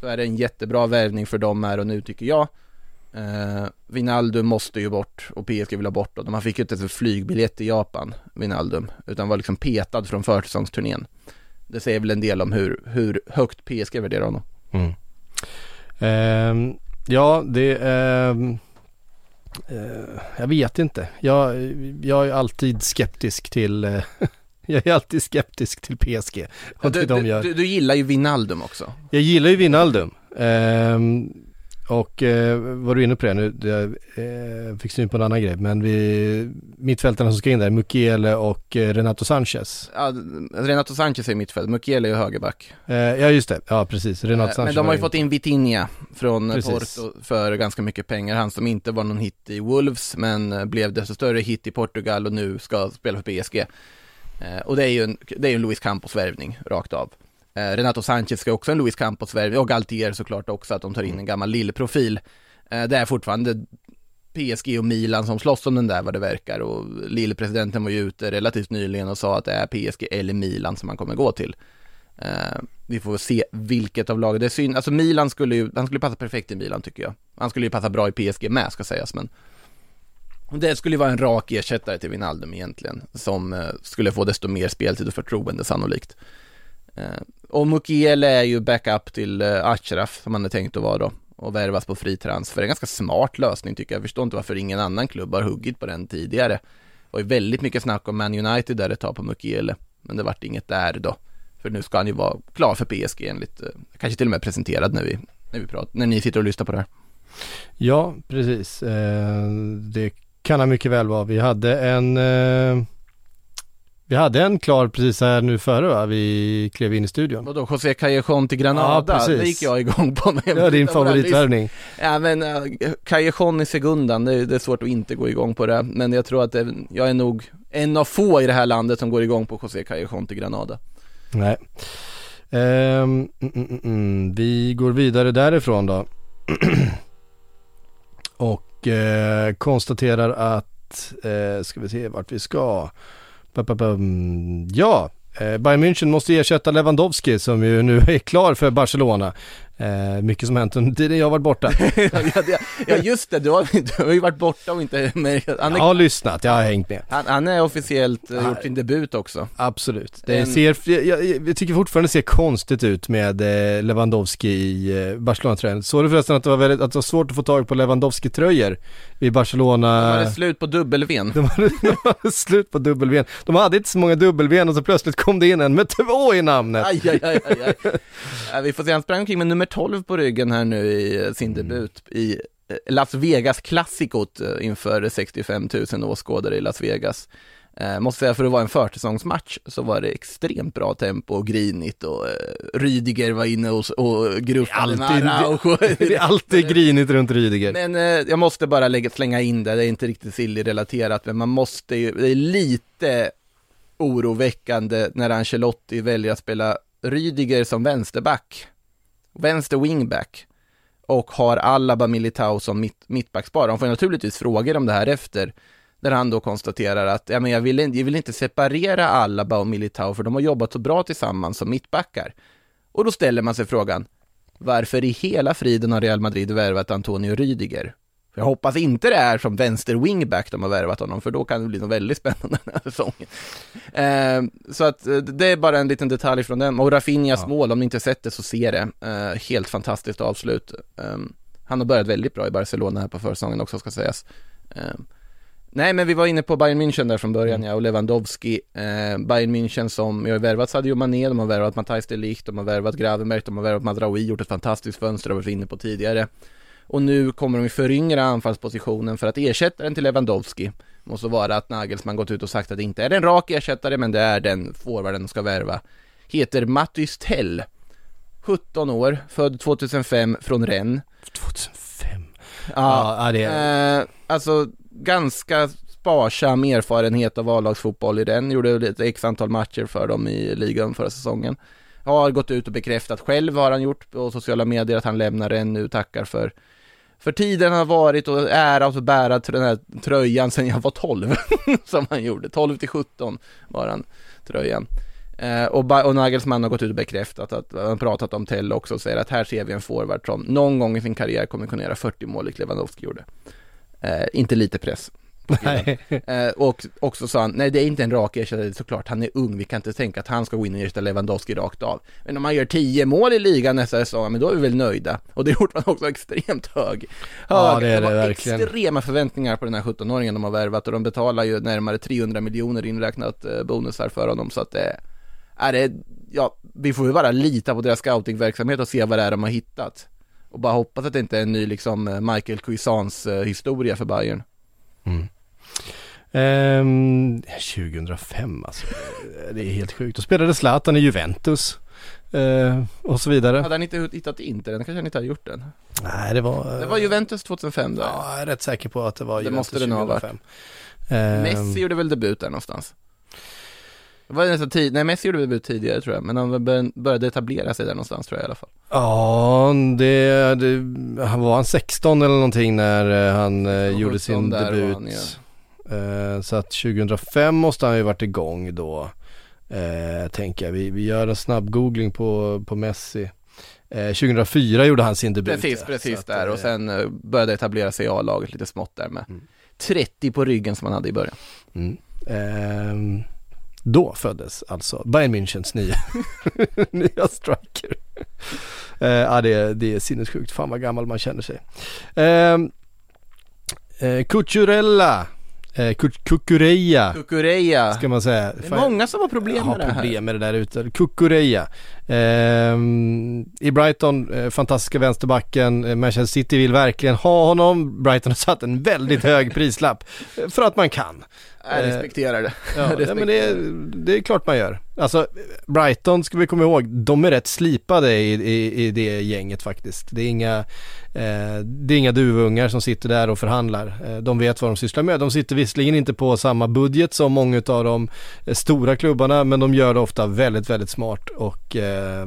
så är det en jättebra värvning för dem här och nu tycker jag. Eh, Wijnaldum måste ju bort och PSG vill ha bort dem. Man fick ju inte ens en flygbiljett i Japan, Wijnaldum, utan var liksom petad från försäsongsturnén. Det säger väl en del om hur, hur högt PSG värderar honom. Mm. Ehm, ja, det ehm, eh, Jag vet inte. Jag, jag är alltid skeptisk till eh, Jag är alltid skeptisk till PSG. Och du, till de gör. du, du gillar ju Wijnaldum också. Jag gillar ju Wijnaldum. Ehm, och eh, var du inne på det nu? Jag eh, fick syn på en annan grej. Men vi, mittfältarna som ska in där, Mukiele och eh, Renato Sanchez. Ja, Renato Sanchez är mittfält, Mukiele är högerback. Eh, ja just det, ja precis. Renato Eh, Sanchez Men de har ju fått in Vitinha från Precis. Porto för ganska mycket pengar. Han som inte var någon hit i Wolves men eh, blev desto större hit i Portugal och nu ska spela för PSG. Eh, Och det är ju en, det är en Luis Campos värvning rakt av. Eh, Renato Sanchez ska också en Luis Campos värvning och Galtier såklart också att de tar in en gammal lillprofil. Eh, Det är fortfarande PSG och Milan som slåss om den där vad det verkar och Lille-presidenten var ju ute relativt nyligen och sa att det är PSG eller Milan som man kommer gå till. Eh, vi får se vilket av lagen, det är synd, alltså Milan skulle ju, han skulle passa perfekt i Milan tycker jag. Han skulle ju passa bra i PSG med ska sägas men det skulle ju vara en rak ersättare till Wijnaldum egentligen, som skulle få desto mer speltid och förtroende sannolikt och Mukiele är ju backup till eh, Achraf som han är tänkt att vara då och värvas på fri transfer. En ganska smart lösning tycker jag. Jag förstår inte varför ingen annan klubb har huggit på den tidigare. Det var ju väldigt mycket snack om Man United där ett tag på Mukiele, men det vart inget där då. För nu ska han ju vara klar för PSG enligt, eh, kanske till och med presenterad när vi, när vi pratar, när ni sitter och lyssnar på det här. Ja, precis. Eh, det kan han mycket väl vara. Vi hade en vi hade en klar precis här nu före va? Vi klev in i studion. Vadå, José Callejon till Granada? Ja, precis. det gick jag igång på. Med var din favoritvärvning. Ja men uh, Callejon i segundan, det, är- det är svårt att inte gå igång på det. Men jag tror att det, jag är nog en av få i det här landet som går igång på José Callejon till Granada. Nej. Mm, mm, mm. Vi går vidare därifrån då. Och eh, konstaterar att, eh, ska vi se vart vi ska. Bam. Ja, eh, Bayern München måste ersätta Lewandowski som ju nu är klar för Barcelona. Eh, mycket som hänt under tiden jag varit borta. ja, just det, du har, du har ju varit borta och inte med. Han Jag är, har lyssnat, jag har hängt med. han, han är officiellt uh, gjort sin debut också. Absolut. Det En- ser, jag, jag, jag tycker fortfarande det ser konstigt ut med eh, Lewandowski i eh, Barcelona-tröjan. Såg du förresten att det var väldigt, att det var svårt att få tag på Lewandowski-tröjor i Barcelona? Var det slut på dubbelven? De hade, de hade slut på dubbelven. De hade inte så många dubbelven och så plötsligt kom det in en med två i namnet. Aj, aj, aj, aj, vi får se, han sprang omkring med nummer 12 på ryggen här nu i eh, sin debut i eh, Las Vegas-klassikot eh, inför 65 000 åskådare i Las Vegas. Eh, måste säga, för att vara en försäsongsmatch så var det extremt bra tempo och grinigt och eh, Rydiger var inne och, och Alltid- med Araujo. Det är alltid grinigt runt Rydiger. Men eh, jag måste bara lägga, slänga in det, det är inte riktigt Silly-relaterat, men man måste ju, det är lite oroväckande när Ancelotti väljer att spela Rydiger som vänsterback, vänster wingback, och har Alaba Militao som mitt, mittbackspar. De får naturligtvis frågor om det här efter, där han då konstaterar att ja, men jag, vill, inte- jag vill inte separera Alaba och Militao, för de har jobbat så bra tillsammans som mittbackar. Och då ställer man sig frågan, varför i hela friden har Real Madrid värvat Antonio Rydiger? För jag hoppas inte det är som vänster wingback de har värvat honom, för då kan det bli något väldigt spännande den här säsongen. Eh, så att eh, det är bara en liten detalj från den. Och Rafinhas mål, om ni inte sett det så se det. Eh, helt fantastiskt avslut. Eh, han har börjat väldigt bra i Barcelona här på försäsongen också ska sägas. Nej, men vi var inne på Bayern München där från början, ja, och Lewandowski. Eh, Bayern München som, jag har värvat Sadio Mané, de har värvat Matthijs de Ligt, de har värvat Gravenberg, de har värvat Madraoui, gjort ett fantastiskt fönster, det har vi inne på tidigare. Och nu kommer de ju föryngra anfallspositionen för att ersätta den till Lewandowski. Måste vara att Nagelsmann gått ut och sagt att det inte är en rak ersättare, men det är den forwarden de ska värva. Heter Mathys Tell. 17 år, född 2005 från Rennes. 2005? Ja, Ja, ja, det är- eh, alltså ganska sparsam erfarenhet av A-lagsfotboll i den. Gjorde ett x antal matcher för dem i ligan förra säsongen. Har gått ut och bekräftat själv har han gjort på sociala medier att han lämnar den nu, tackar för För tiden har varit och ära att bära den här tröjan sen jag var 12, som han gjorde. 12 till 17 var han, tröjan. Eh, och, och Nagelsmann har gått ut och bekräftat att, han har pratat om Tell också och säger att här ser vi en forward som någon gång i sin karriär kommer kunna göra 40 mål, likt Lewandowski gjorde. Eh, inte lite press. Eh, och också sa han, nej det är inte en rak ersättare såklart, han är ung, vi kan inte tänka att han ska gå in och ersätta Lewandowski rakt av. Men om man gör 10 mål i ligan nästa säsong, men då är vi väl nöjda. Och det gjorde man också extremt hög. Ja, hög. det är det var verkligen. extrema förväntningar på den här 17-åringen de har värvat och de betalar ju närmare 300 miljoner inräknat eh, bonusar för honom så att det är det, ja, vi får ju bara lita på deras scoutingverksamhet och se vad det är de har hittat. Och bara hoppas att det inte är en ny liksom eh, Michael Cuisance eh, historia för Bayern. Ehm, 2005 alltså. Det är helt sjukt. Då spelade Zlatan i Juventus. eh, och så vidare. Hade han inte hittat Inter, den kanske han inte hade gjort den. Nej, det var... Det var Juventus 2005 då. Ja, jag är rätt säker på att det var Det Juventus måste det nog ha varit. 2005. Ehm, Messi gjorde väl debut där någonstans? Det var nästan tid, nej Messi gjorde debut tidigare tror jag, men han bör- började etablera sig där någonstans tror jag i alla fall. Ja, det, det, han var han 16 eller någonting när eh, han eh, gjorde 17 sin debut. han, Eh, så att 2005 måste han ju varit igång då. Tänker jag. Vi, vi gör en snabb googling på, på Messi. Eh, 2004 gjorde han sin debut. Precis, ja. precis att, där och sen började etablera sig i A-laget lite smått där med. 30 på ryggen som han hade i början. Mm. Ehm, då föddes alltså Bayern Münchens nya, nya striker. Eh, ja, det, är- det är sinnessjukt. Fan vad gammal man känner sig. Um, uh, Cucurella, uh, Cucureya Kukureya. ska man säga. Det är många som har problem har med det här. problem med det där ute. Kukureya. Ehm, I Brighton, eh, fantastiska vänsterbacken. Eh, Manchester City vill verkligen ha honom. Brighton har satt en väldigt hög prislapp. eh, För att man kan. Jag respekterar det. Ja, Jag nej, men det är, det är klart man gör. Alltså Brighton ska vi komma ihåg, de är rätt slipade i, i, i det gänget faktiskt. Det är inga, eh, det är inga duvungar som sitter där och förhandlar. Eh, de vet vad de sysslar med. De sitter visserligen inte på samma budget som många av de eh, stora klubbarna, men de gör det ofta väldigt, väldigt smart och eh,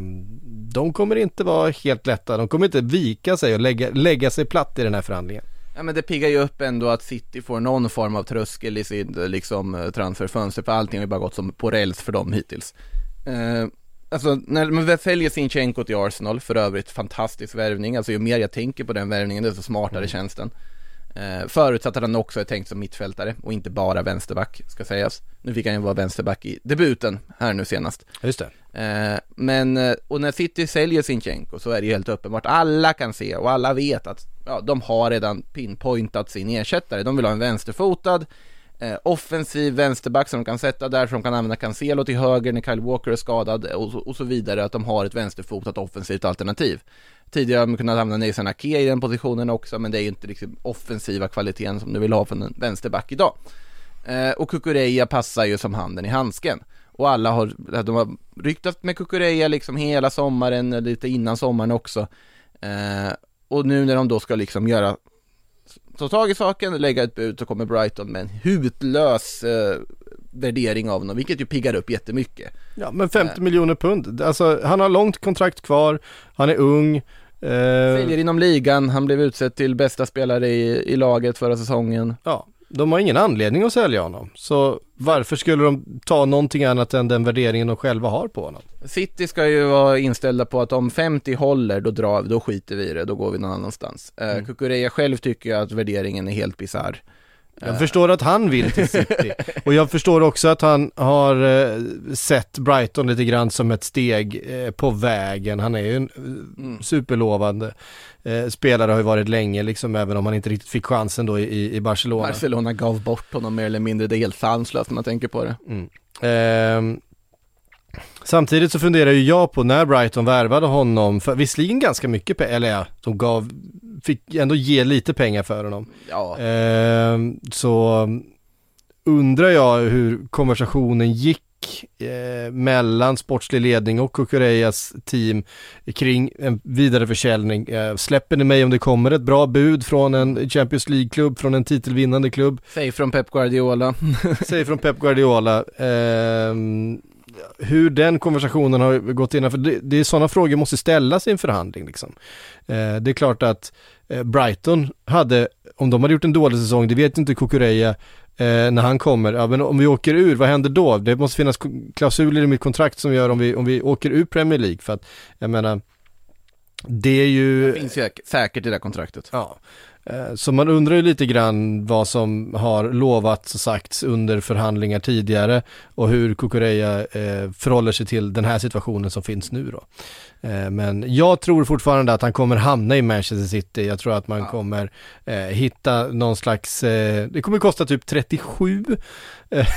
de kommer inte vara helt lätta. De kommer inte vika sig och lägga, lägga sig platt i den här förhandlingen. Ja men det piggar ju upp ändå att City får någon form av tröskel i eh, liksom eh, transferfönster för allting har ju bara gått som på räls för dem hittills. Eh, alltså när man säljer Sinchenko till Arsenal, för övrigt fantastisk värvning, alltså ju mer jag tänker på den värvningen desto smartare känns den. Eh, förutsatt att han också är tänkt som mittfältare och inte bara vänsterback, ska sägas. Nu fick han ju vara vänsterback i debuten här nu senast. Just det. Eh, men, eh, och när City säljer Sinchenko så är det ju helt uppenbart, alla kan se och alla vet att ja, de har redan pinpointat sin ersättare. De vill ha en vänsterfotad, eh, offensiv vänsterback som de kan sätta där, som de kan använda Cancelo till höger när Kyle Walker är skadad eh, och, så- och så vidare, att de har ett vänsterfotat offensivt alternativ. Tidigare har de kunnat använda Nathan Ake i den positionen också, men det är ju inte liksom offensiva kvaliteten som du vill ha från en vänsterback idag. Eh, och Kukureya passar ju som handen i handsken. Och alla har, de har ryktat med Kukureya liksom hela sommaren, lite innan sommaren också. Eh, och nu när de då ska liksom göra, ta tag i saken, lägga ett bud så kommer Brighton med en hutlös eh, värdering av honom, vilket ju piggar upp jättemycket. Ja men 50 miljoner pund. Alltså han har långt kontrakt kvar, han är ung. Eh, Säljer inom ligan, han blev utsedd till bästa spelare i, i laget förra säsongen. ja, de har ingen anledning att sälja honom. Så varför skulle de ta någonting annat än den värderingen de själva har på honom? City ska ju vara inställda på att om 50 håller, då drar vi, då skiter vi i det, då går vi någon annanstans. Eh, Mm. Kukureya själv tycker att värderingen är helt bisarr. Jag förstår att han vill till City och jag förstår också att han har eh, sett Brighton lite grann som ett steg eh, på vägen. Han är ju en eh, superlovande eh, spelare har ju varit länge liksom även om han inte riktigt fick chansen då i, i Barcelona. Barcelona gav bort honom mer eller mindre, det är helt sanslöst när man tänker på det. Ehm, samtidigt så funderar ju jag på när Brighton värvade honom, för visserligen ganska mycket eller ja, de gav, fick ändå ge lite pengar för honom. Ja, Ehm, så undrar jag hur konversationen gick eh, mellan sportslig ledning och Kukureyas team kring en vidareförsäljning. Eh, släpper ni mig om det kommer ett bra bud från en Champions League-klubb, från en titelvinnande klubb? säg från Pep Guardiola. Säger från Pep Guardiola. Ehm, hur den konversationen har gått innanför, det, det är sådana frågor måste ställas i en förhandling liksom. Eh, det är klart att eh, Brighton hade, om de hade gjort en dålig säsong, det vet inte Kukureya eh, när han kommer, ja men om vi åker ur, vad händer då? Det måste finnas klausuler i mitt kontrakt som gör om vi, om vi åker ur Premier League, för att jag menar, det är ju... Det finns ju säkert i det här kontraktet. Ja. Eh, Så man undrar ju lite grann vad som har lovats och sagts under förhandlingar tidigare och hur Kukureya eh, förhåller sig till den här situationen som finns nu då. Eh, Men jag tror fortfarande att han kommer hamna i Manchester City. Jag tror att man kommer eh, hitta någon slags, det kommer kosta typ 37 eh,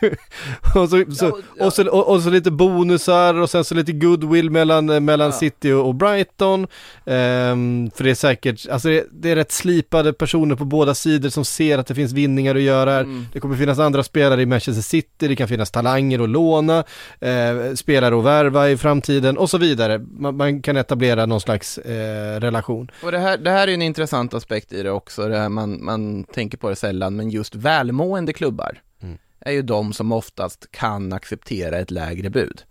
och, så, så, och, så, och, så lite bonusar och sen så lite goodwill mellan, eh, mellan City och, Brighton. Ehm, för det är säkert, alltså det, det är rätt slipade personer på båda sidor som ser att det finns vinningar att göra här. Mm. Det kommer finnas andra spelare i Manchester City, det kan finnas talanger att låna, eh, spelare att värva i framtiden och så vidare. Man, man kan etablera någon slags eh, relation. Och det här, det här är en intressant aspekt i det också, det här man, man tänker på det sällan, men just välmående klubbar är ju de som oftast kan acceptera ett lägre bud.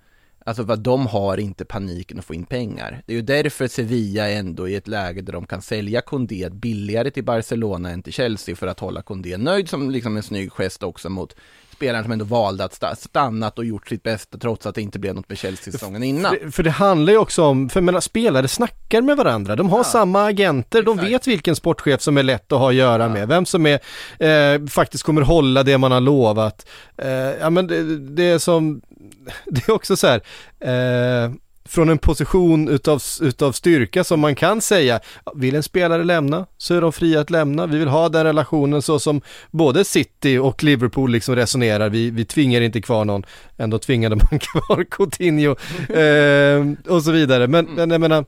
Alltså för att de har inte paniken att få in pengar. Det är ju därför Sevilla ändå i ett läge där de kan sälja Kondé billigare till Barcelona än till Chelsea för att hålla Kondé nöjd som liksom en snygg gest också mot spelaren som ändå valde att sta- stannat och gjort sitt bästa trots att det inte blev något med Chelsea säsongen innan. För, för det handlar ju också om, för menar, spelare snackar med varandra, de har samma agenter, de vet vilken sportchef som är lätt att ha att göra med, vem som är, eh, faktiskt kommer hålla det man har lovat. Eh, ja men det, det är som, det är också så här, eh, från en position utav, utav styrka som man kan säga, vill en spelare lämna så är de fria att lämna, vi vill ha den relationen så som både City och Liverpool liksom resonerar, vi, vi tvingar inte kvar någon, ändå tvingade man kvar Coutinho eh, och så vidare, men, men jag menar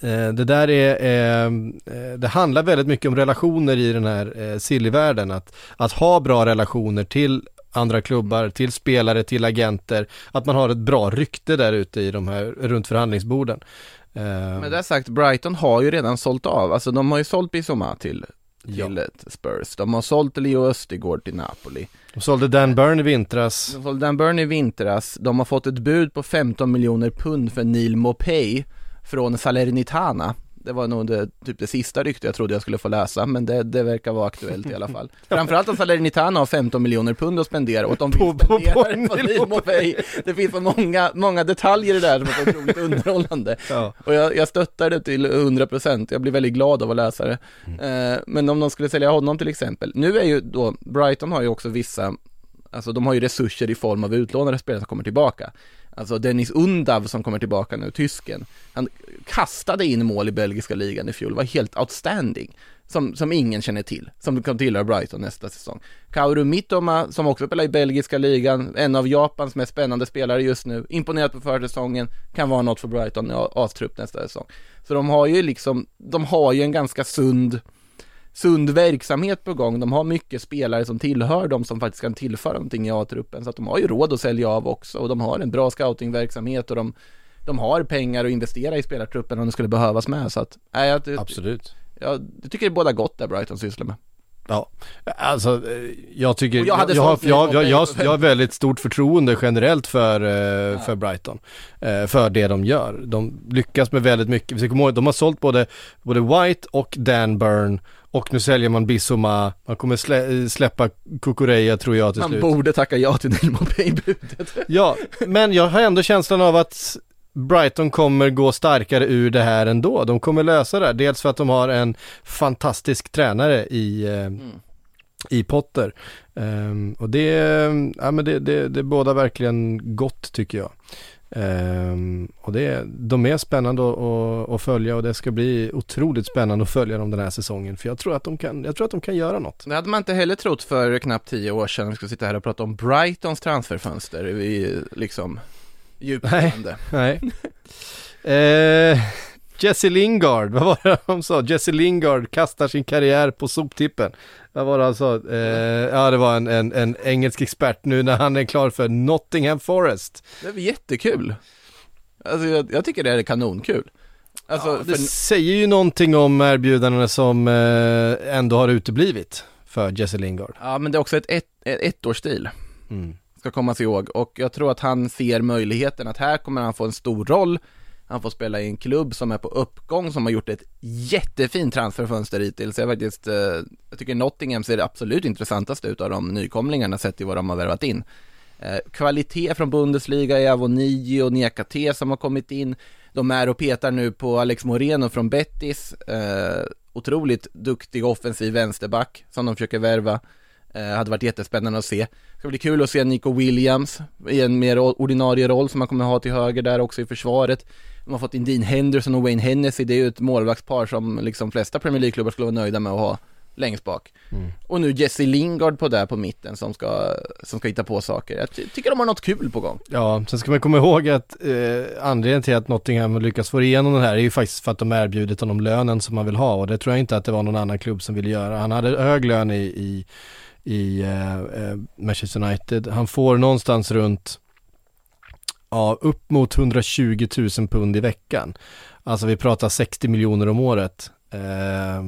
Eh, Det där är, eh, eh, det handlar väldigt mycket om relationer i den här eh, silly-världen. Att, att ha bra relationer till andra klubbar, till spelare, till agenter. Att man har ett bra rykte där ute i de här, runt förhandlingsborden. Eh, Men det sagt, Brighton har ju redan sålt av, alltså de har ju sålt Bissoma till, till ett Spurs, de har sålt Leo Östergård till Napoli. De sålde Dan Burn i vintras. De sålde Dan Burn i vintras, de har fått ett bud på 15 miljoner pund för Neil Mopay från Salernitana. Det var nog det, typ det sista ryktet jag trodde jag skulle få läsa, men det, det verkar vara aktuellt i alla fall. Framförallt att Salernitana har 15 miljoner pund att spendera och de vill På- på- på spendera på Neil Neil Mopay. Det finns så många, många detaljer i det där som är otroligt underhållande. Ja. Och jag, jag stöttar det till 100%, jag blir väldigt glad av att läsa det. Eh, men om de skulle sälja honom till exempel, nu är ju då, Brighton har ju också vissa, alltså de har ju resurser i form av utlånade spelare som kommer tillbaka. Alltså Dennis Undav som kommer tillbaka nu, tysken, han kastade in mål i belgiska ligan i fjol, var helt outstanding. Som, som ingen känner till, som kommer tillhöra Brighton nästa säsong. Kaoru Mitoma, som också spelar i belgiska ligan, en av Japans mest spännande spelare just nu, imponerat på försäsongen, kan vara något för Brighton i A- A-trupp nästa säsong. Så de har ju liksom, de har ju en ganska sund, sund verksamhet på gång. De har mycket spelare som tillhör dem som faktiskt kan tillföra någonting i A-truppen. Så att de har ju råd att sälja av också och de har en bra scoutingverksamhet och de, de har pengar att investera i spelartruppen om det skulle behövas med. Så att, nej, jag, Absolut. jag, jag tycker det är båda gott där Brighton sysslar med. Ja, alltså eh, jag tycker, Och jag hade jag, har, jag, jag, jag, jag har väldigt stort förtroende generellt för, eh, för Brighton. Eh, för det de gör. De lyckas med väldigt mycket. Vi ska komma ihåg, de har sålt både, både White och Dan Burn och nu säljer man Bissoma. Man kommer slä, släppa Kukureya tror jag till Man slut. borde tacka ja till Neil Mopay-budet. Ja, men jag har ändå känslan av att Brighton kommer gå starkare ur det här ändå. De kommer lösa det här. Dels för att de har en fantastisk tränare i, eh, i Potter. Ehm, och det, ja, men det, det, det båda verkligen gott tycker jag. Ehm, och det, de är spännande att, följa och det ska bli otroligt spännande att följa dem den här säsongen. För jag tror att de kan, jag tror att de kan göra något. Det hade man inte heller trott för knappt tio år sedan. Vi skulle sitta här och prata om Brightons transferfönster. Är liksom djupgående. Nej. eh, Jesse Lingard, vad var det de sa? Jesse Lingard kastar sin karriär på soptippen. Vad var det han sa? Eh, ja, det var en, en, en engelsk expert nu när han är klar för Nottingham Forest. Det är väl jättekul. Alltså jag, jag tycker det är kanonkul. Alltså, Ja, det för, säger ju någonting om erbjudandena som eh, ändå har uteblivit för Jesse Lingard. ja men det är också ett, ett, ett ettårsdeal. Mm. ska komma sig ihåg och jag tror att han ser möjligheten att här kommer han få en stor roll han får spela i en klubb som är på uppgång, som har gjort ett jättefint transferfönster hittills. Jag, faktiskt, eh, jag tycker Nottingham ser det absolut intressantaste ut av de nykomlingarna sett till vad de har värvat in. Eh, kvalitet från Bundesliga i Avoniji och Niakate som har kommit in. De är och petar nu på Alex Moreno från Betis. Eh, otroligt duktig offensiv vänsterback som de försöker värva. Eh, hade varit jättespännande att se. Det ska bli kul att se Nico Williams i en mer ordinarie roll som han kommer ha till höger där också i försvaret. De har fått in Dean Henderson och Wayne Hennessy, det är ju ett målvaktspar som liksom flesta Premier League-klubbar skulle vara nöjda med att ha längst bak. Mm. Och nu Jesse Lingard på där på mitten som ska, som ska hitta på saker. Jag ty tycker de har något kul på gång. Ja, sen ska man komma ihåg att eh, anledningen till att Nottingham lyckas få igenom den här är ju faktiskt för att de erbjudit honom lönen som man vill ha och det tror jag inte att det var någon annan klubb som ville göra. Han hade hög lön i, i, i eh, eh Manchester United. Han får någonstans runt ja, upp mot 120 000 pund i veckan. Alltså vi pratar 60 miljoner om året. Eh,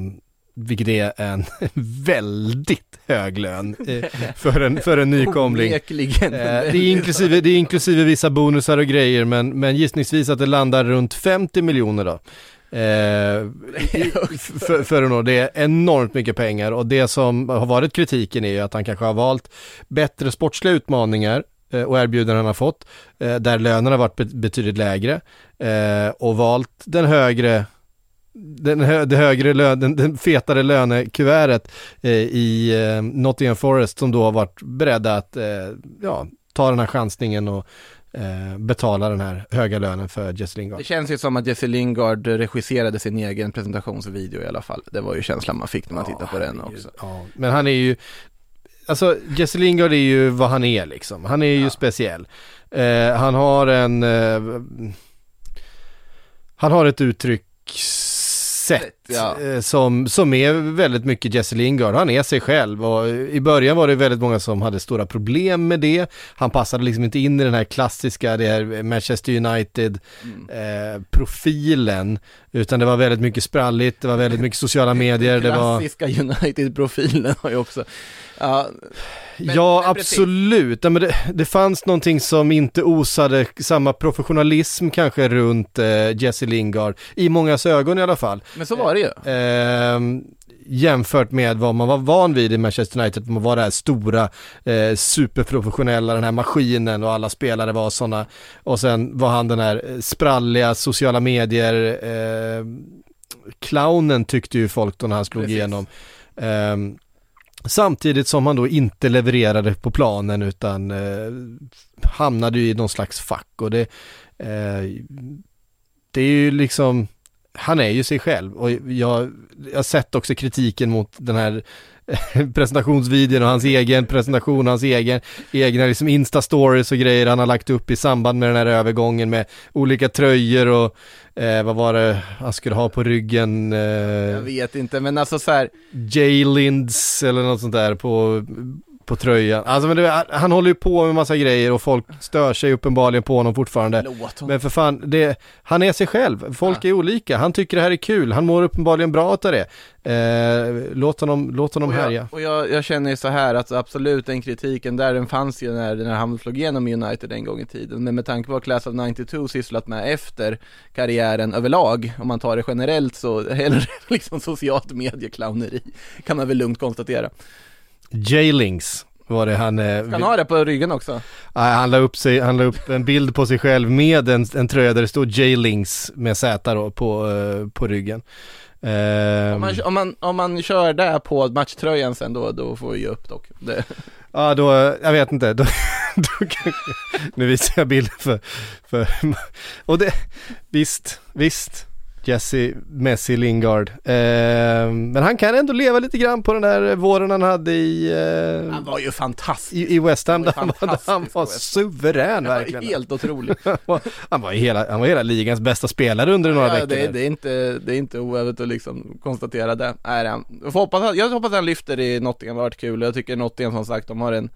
vilket är en väldigt hög lön eh, för, en, för en nykomling. Eh, det, är inklusive, det är inklusive vissa bonusar och grejer men, men gissningsvis att det landar runt 50 miljoner då. Eh, för, för. Det är enormt mycket pengar och det som har varit kritiken är ju att han kanske har valt bättre sportsliga utmaningar och erbjudanden han har fått, eh, där lönerna har varit betydligt lägre eh, och valt den högre den, hö, det högre lön, den, den fetare lönekuvertet i Nottingham Forest som då har varit beredda att ja, ta den här chansningen och betala den här höga lönen för Jesse Lingard. Det känns ju som att Jesse Lingard regisserade sin egen presentationsvideo i alla fall. Det var ju känslan man fick när man ja, tittade på den också. Ja, men han är ju, alltså Jesse Lingard är ju vad han är liksom. Han är ju ja. speciell. Eh, han har en, eh, han har ett uttryckssätt ja. eh, som, som är väldigt mycket Jesse Lingard. Han är sig själv och i början var det väldigt många som hade stora problem med det. Han passade liksom inte in i den här klassiska, det här Manchester United mm. eh. Utan det var väldigt mycket spralligt, det var väldigt mycket sociala medier. det var... Klassiska United-profilen har ju också Ja, men, ja men absolut. Ja, men det, det fanns någonting som inte osade samma professionalism kanske runt eh, Jesse Lingard, i mångas ögon i alla fall. Men så var det ju. Eh, jämfört med vad man var van vid i Manchester United, man var det här stora, eh, superprofessionella, den här maskinen och alla spelare var sådana. Och sen var han den här spralliga sociala medier, eh, clownen tyckte ju folk då när han slog Precis. igenom. Um, Samtidigt som han då inte levererade på planen utan eh, hamnade i någon slags fack och det, eh, det är ju liksom, han är ju sig själv och jag, jag har sett också kritiken mot den här presentationsvideon och hans egen presentation, hans egen, egna liksom Insta-stories och grejer han har lagt upp i samband med den här övergången med olika tröjor och eh, vad var det han skulle ha på ryggen? Eh, jag vet inte men alltså så här J-Linds eller något sånt där på på tröjan. Alltså men det, han håller ju på med massa grejer och folk stör sig uppenbarligen på honom fortfarande. Men för fan, det, han är sig själv. Folk ja. är olika. Han tycker det här är kul. Han mår uppenbarligen bra av det. Eh, låt honom, låt honom och jag, härja. Och jag, jag känner ju så här att absolut den kritiken där, den fanns ju när, när han slog igenom United en gång i tiden. Men med tanke på vad Class of 92 sysslat med efter karriären överlag, om man tar det generellt så, hellre liksom socialt medieclowneri, kan man väl lugnt konstatera. Jailings var det han... Eh, Ska han ha det på ryggen också? Nej, han la upp, sig, han la upp en bild på sig själv med en, en tröja där det stod Jailings med Z då på, uh, på ryggen. Uh, om, man, om, man, om man kör där på matchtröjan sen då, då får vi ge upp dock. Det. Ja, då, jag vet inte. Då, då nu visar jag bilder för, för, och det, visst, visst. Jesse Messi Lingard. Eh, men han kan ändå leva lite grann på den där våren han hade i... Eh, han var ju fantastisk. I, i West Ham, där han var, han var suverän verkligen. Han var helt otrolig. han, var hela, han var hela ligans bästa spelare under några ja, veckor. Det, det, är inte, det är inte oövet att liksom konstatera det. Han. Jag, hoppas, jag hoppas att han lyfter i Nottingham, det har varit kul. Jag tycker Nottingham som sagt, de har en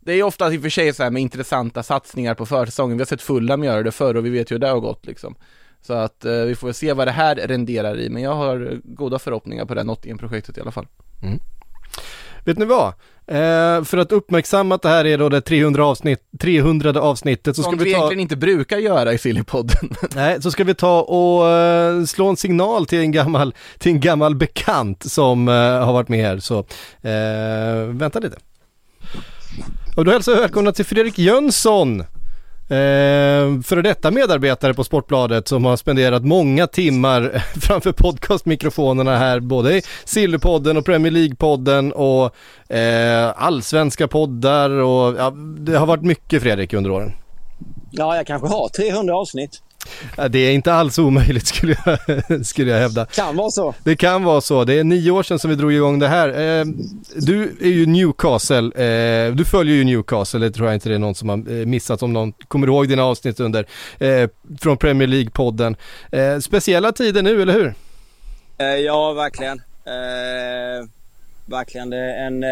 det är ofta i och för sig så här med intressanta satsningar på försäsongen. Vi har sett Fulham göra det förr och vi vet ju hur det har gått liksom. Så att eh, vi får se vad det här renderar i, men jag har goda förhoppningar på det här Nottingham-projektet i alla fall. Mm. Vet ni vad? Eh, för att uppmärksamma att det här är då det 300, avsnitt, 300 avsnittet så ska Som vi vi ta... egentligen inte brukar göra i Sillypodden. Nej, så ska vi ta och eh, slå en signal till en gammal, till en gammal bekant som eh, har varit med här. Så eh, vänta lite. Och då hälsar jag välkomna till Fredrik Jönsson. Eh, före detta medarbetare på Sportbladet som har spenderat många timmar framför podcastmikrofonerna här, både i Sillypodden och Premier League-podden och eh, allsvenska poddar och ja, det har varit mycket Fredrik under åren. Ja, jag kanske har 300 avsnitt. Det är inte alls omöjligt skulle jag, skulle jag hävda. Kan vara så. Det kan vara så. Det är nio år sedan som vi drog igång det här. Eh, du är ju Newcastle, eh, du följer ju Newcastle, det tror jag inte det är någon som har eh, missat om någon kommer ihåg dina avsnitt under, från Premier League-podden. Speciella tider nu, eller hur? Ja, verkligen. Verkligen. Det är en,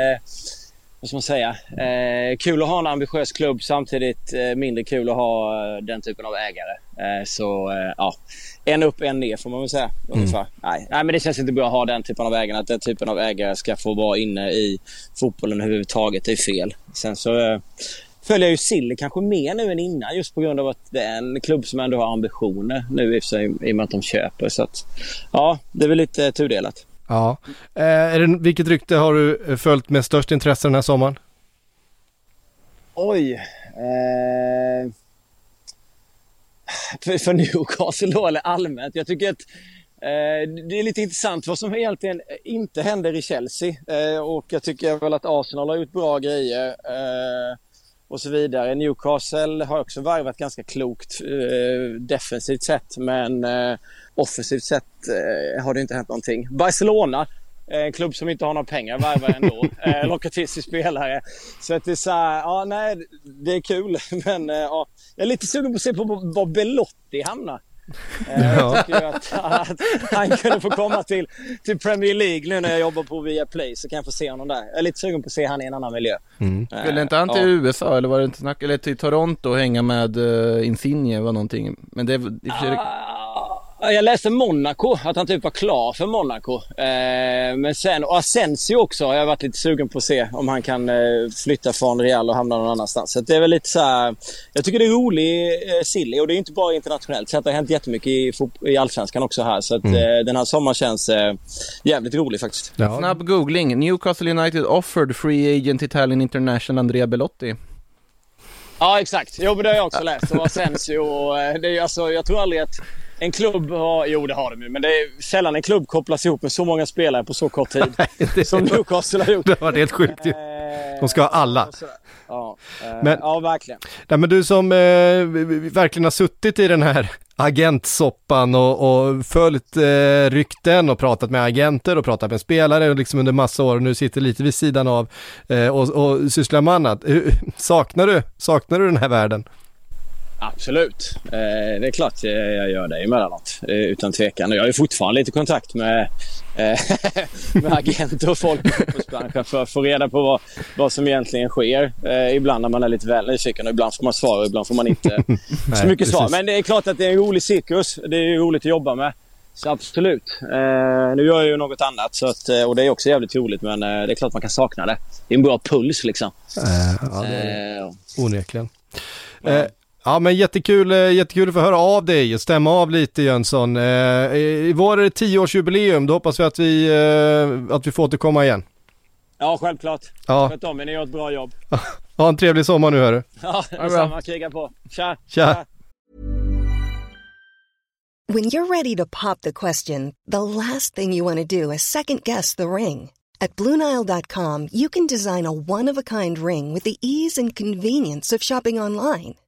vad ska man säga, eh, kul att ha en ambitiös klubb samtidigt eh, mindre kul att ha eh, den typen av ägare. Eh, så eh, ja, en upp, en ner får man väl säga ungefär. Nej, nej, men det känns inte bra att ha den typen av ägare. Att den typen av ägare ska få vara inne i fotbollen överhuvudtaget. Det är fel. Sen så eh, följer jag ju Silly kanske mer nu än innan just på grund av att det är en klubb som ändå har ambitioner nu i sig i och med att de köper. Så att, ja, det är väl lite tudelat. Ja. Eh, är det, vilket rykte har du eh, följt med störst intresse den här sommaren? Oj. Eh... För, för Newcastle då eller allmänt. Jag tycker att eh, det är lite intressant vad som egentligen inte händer i Chelsea. Eh, och jag tycker väl att Arsenal har gjort bra grejer. Eh, och så vidare. Newcastle har också varvat ganska klokt eh, defensivt sett men eh, offensivt sett eh, har det inte hänt någonting. Barcelona en klubb som inte har några pengar värvar ändå. eh, lockar till sig spelare. Så att det är så här, ja nej det är kul men eh, ja, jag är lite sugen på att se på var Belotti hamnar. Eh, jag tycker ju att, att han kunde få komma till, till Premier League nu när jag jobbar på Viaplay så kan jag få se honom där. Jag är lite sugen på att se han i en annan miljö. Mm. Skulle inte han till ja. USA eller var det inte snack, eller till Toronto och hänga med uh, Insigne var någonting. Men det, i och för sig, Ja, Jag läste Monaco, att han typ var klar för Monaco. Eh, men sen, och Asensio också har jag varit lite sugen på att se om han kan eh, flytta från Real och hamna någon annanstans. Så det är väl lite så här, Jag tycker det är rolig eh, silly och det är inte bara internationellt. Så det har hänt jättemycket i, i Allsvenskan också här. Så att Mm. eh, den här sommaren känns jävligt rolig faktiskt. Snabb googling, Newcastle United offered free agent Italian International Andrea Belotti. Ja exakt, jo men det har jag också läst. Och Asensio och det är alltså, jag tror aldrig att en klubb har, jo det har de ju, men det är sällan en klubb kopplas ihop med så många spelare på så kort tid. som Newcastle har gjort. Det varit helt sjukt ju. De ska ha alla. Ja, eh, Men- ja verkligen. Nej men du som eh, verkligen har suttit i den här agentsoppan och, och följt eh, rykten och pratat med agenter och pratat med spelare liksom under massa år och nu sitter lite vid sidan av eh, och, och sysslar med annat. Saknar du, saknar du den här världen? Absolut. Eh, det är klart jag, jag gör det emellanåt. Eh, utan tvekan. Jag ju fortfarande lite kontakt med, eh, med agenter och folk i fotbollsbranschen för att få reda på vad, vad som egentligen sker. Eh, ibland när man är lite väl nyfiken och ibland får man svar och ibland får man inte så Nej, mycket svar. precis. Men det är klart att det är en rolig cirkus. Det är ju roligt att jobba med. Så absolut. Eh, nu gör jag ju något annat så att, eh, och det är också jävligt roligt men eh, det är klart man kan sakna det. Det är en bra puls liksom. Eh, ja, det är Eh, onekligen. Eh, ja men jättekul, eh, jättekul att få höra av dig och stämma av lite Jönsson. Eh, I vår är det tioårsjubileum, då hoppas vi att vi, eh, att vi får återkomma igen. ja, självklart. Ja. Sköt om er, ni gör ett bra jobb. Ha en trevlig sommar nu hörru. Ja, detsamma. Kriga på. Tja! Tja. When you're ready to pop the question, the last thing you want to do is second guess the ring. At Bluenile.com, you can design a one of a kind ring with the ease and convenience of shopping online.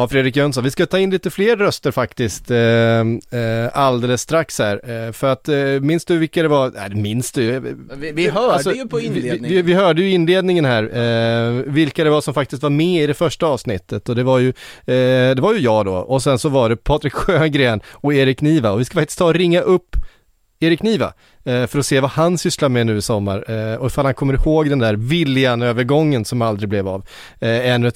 Ja, Fredrik Jönsson, vi ska ta in lite fler röster faktiskt eh, eh, alldeles strax här. Eh, för att, eh, minns du vilka det var? Nej, minns du? Vi, vi hörde Alltså, ju på vi, inledningen. vi, vi hörde ju inledningen här, eh, vilka det var som faktiskt var med i det första avsnittet och det var ju, eh, det var ju jag då och sen så var det Patrik Sjögren och Erik Niva och vi ska faktiskt ta och ringa upp Erik Niva eh, för att se vad han sysslar med nu i sommar eh, och ifall han kommer ihåg den där Viljan-övergången som aldrig blev av. Eh, en eh,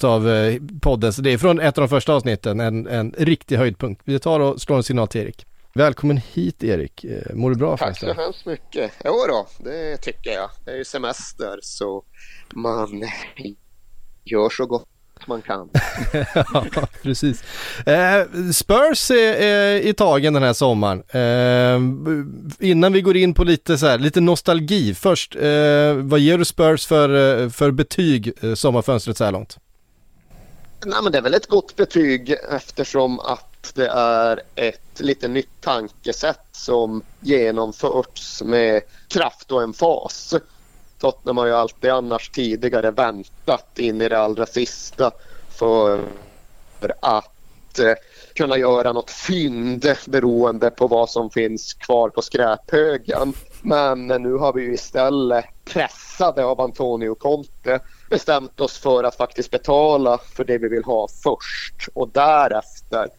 poddens, det är från ett av de första avsnitten, en, en riktig höjdpunkt. Vi tar och slår en signal till Erik. Välkommen hit Erik, mår du bra Tack så hemskt mycket. Jo då, det tycker jag. Det är ju semester så man gör så gott man kan. ja, precis. Eh, Spurs är, är i tagen den här sommaren. Eh, innan vi går in på lite, så här, lite nostalgi först, eh, vad ger du Spurs för, eh, för betyg eh, sommarfönstret så här långt? Nej, men det är väl ett gott betyg eftersom att det är ett lite nytt tankesätt som genomförts med kraft och emfas. Tottenham har ju alltid annars tidigare väntat in i det allra sista för att eh, kunna göra något fynd beroende på vad som finns kvar på skräphögen. Men nu har vi ju istället pressade av Antonio Conte bestämt oss för att faktiskt betala för det vi vill ha först och därefter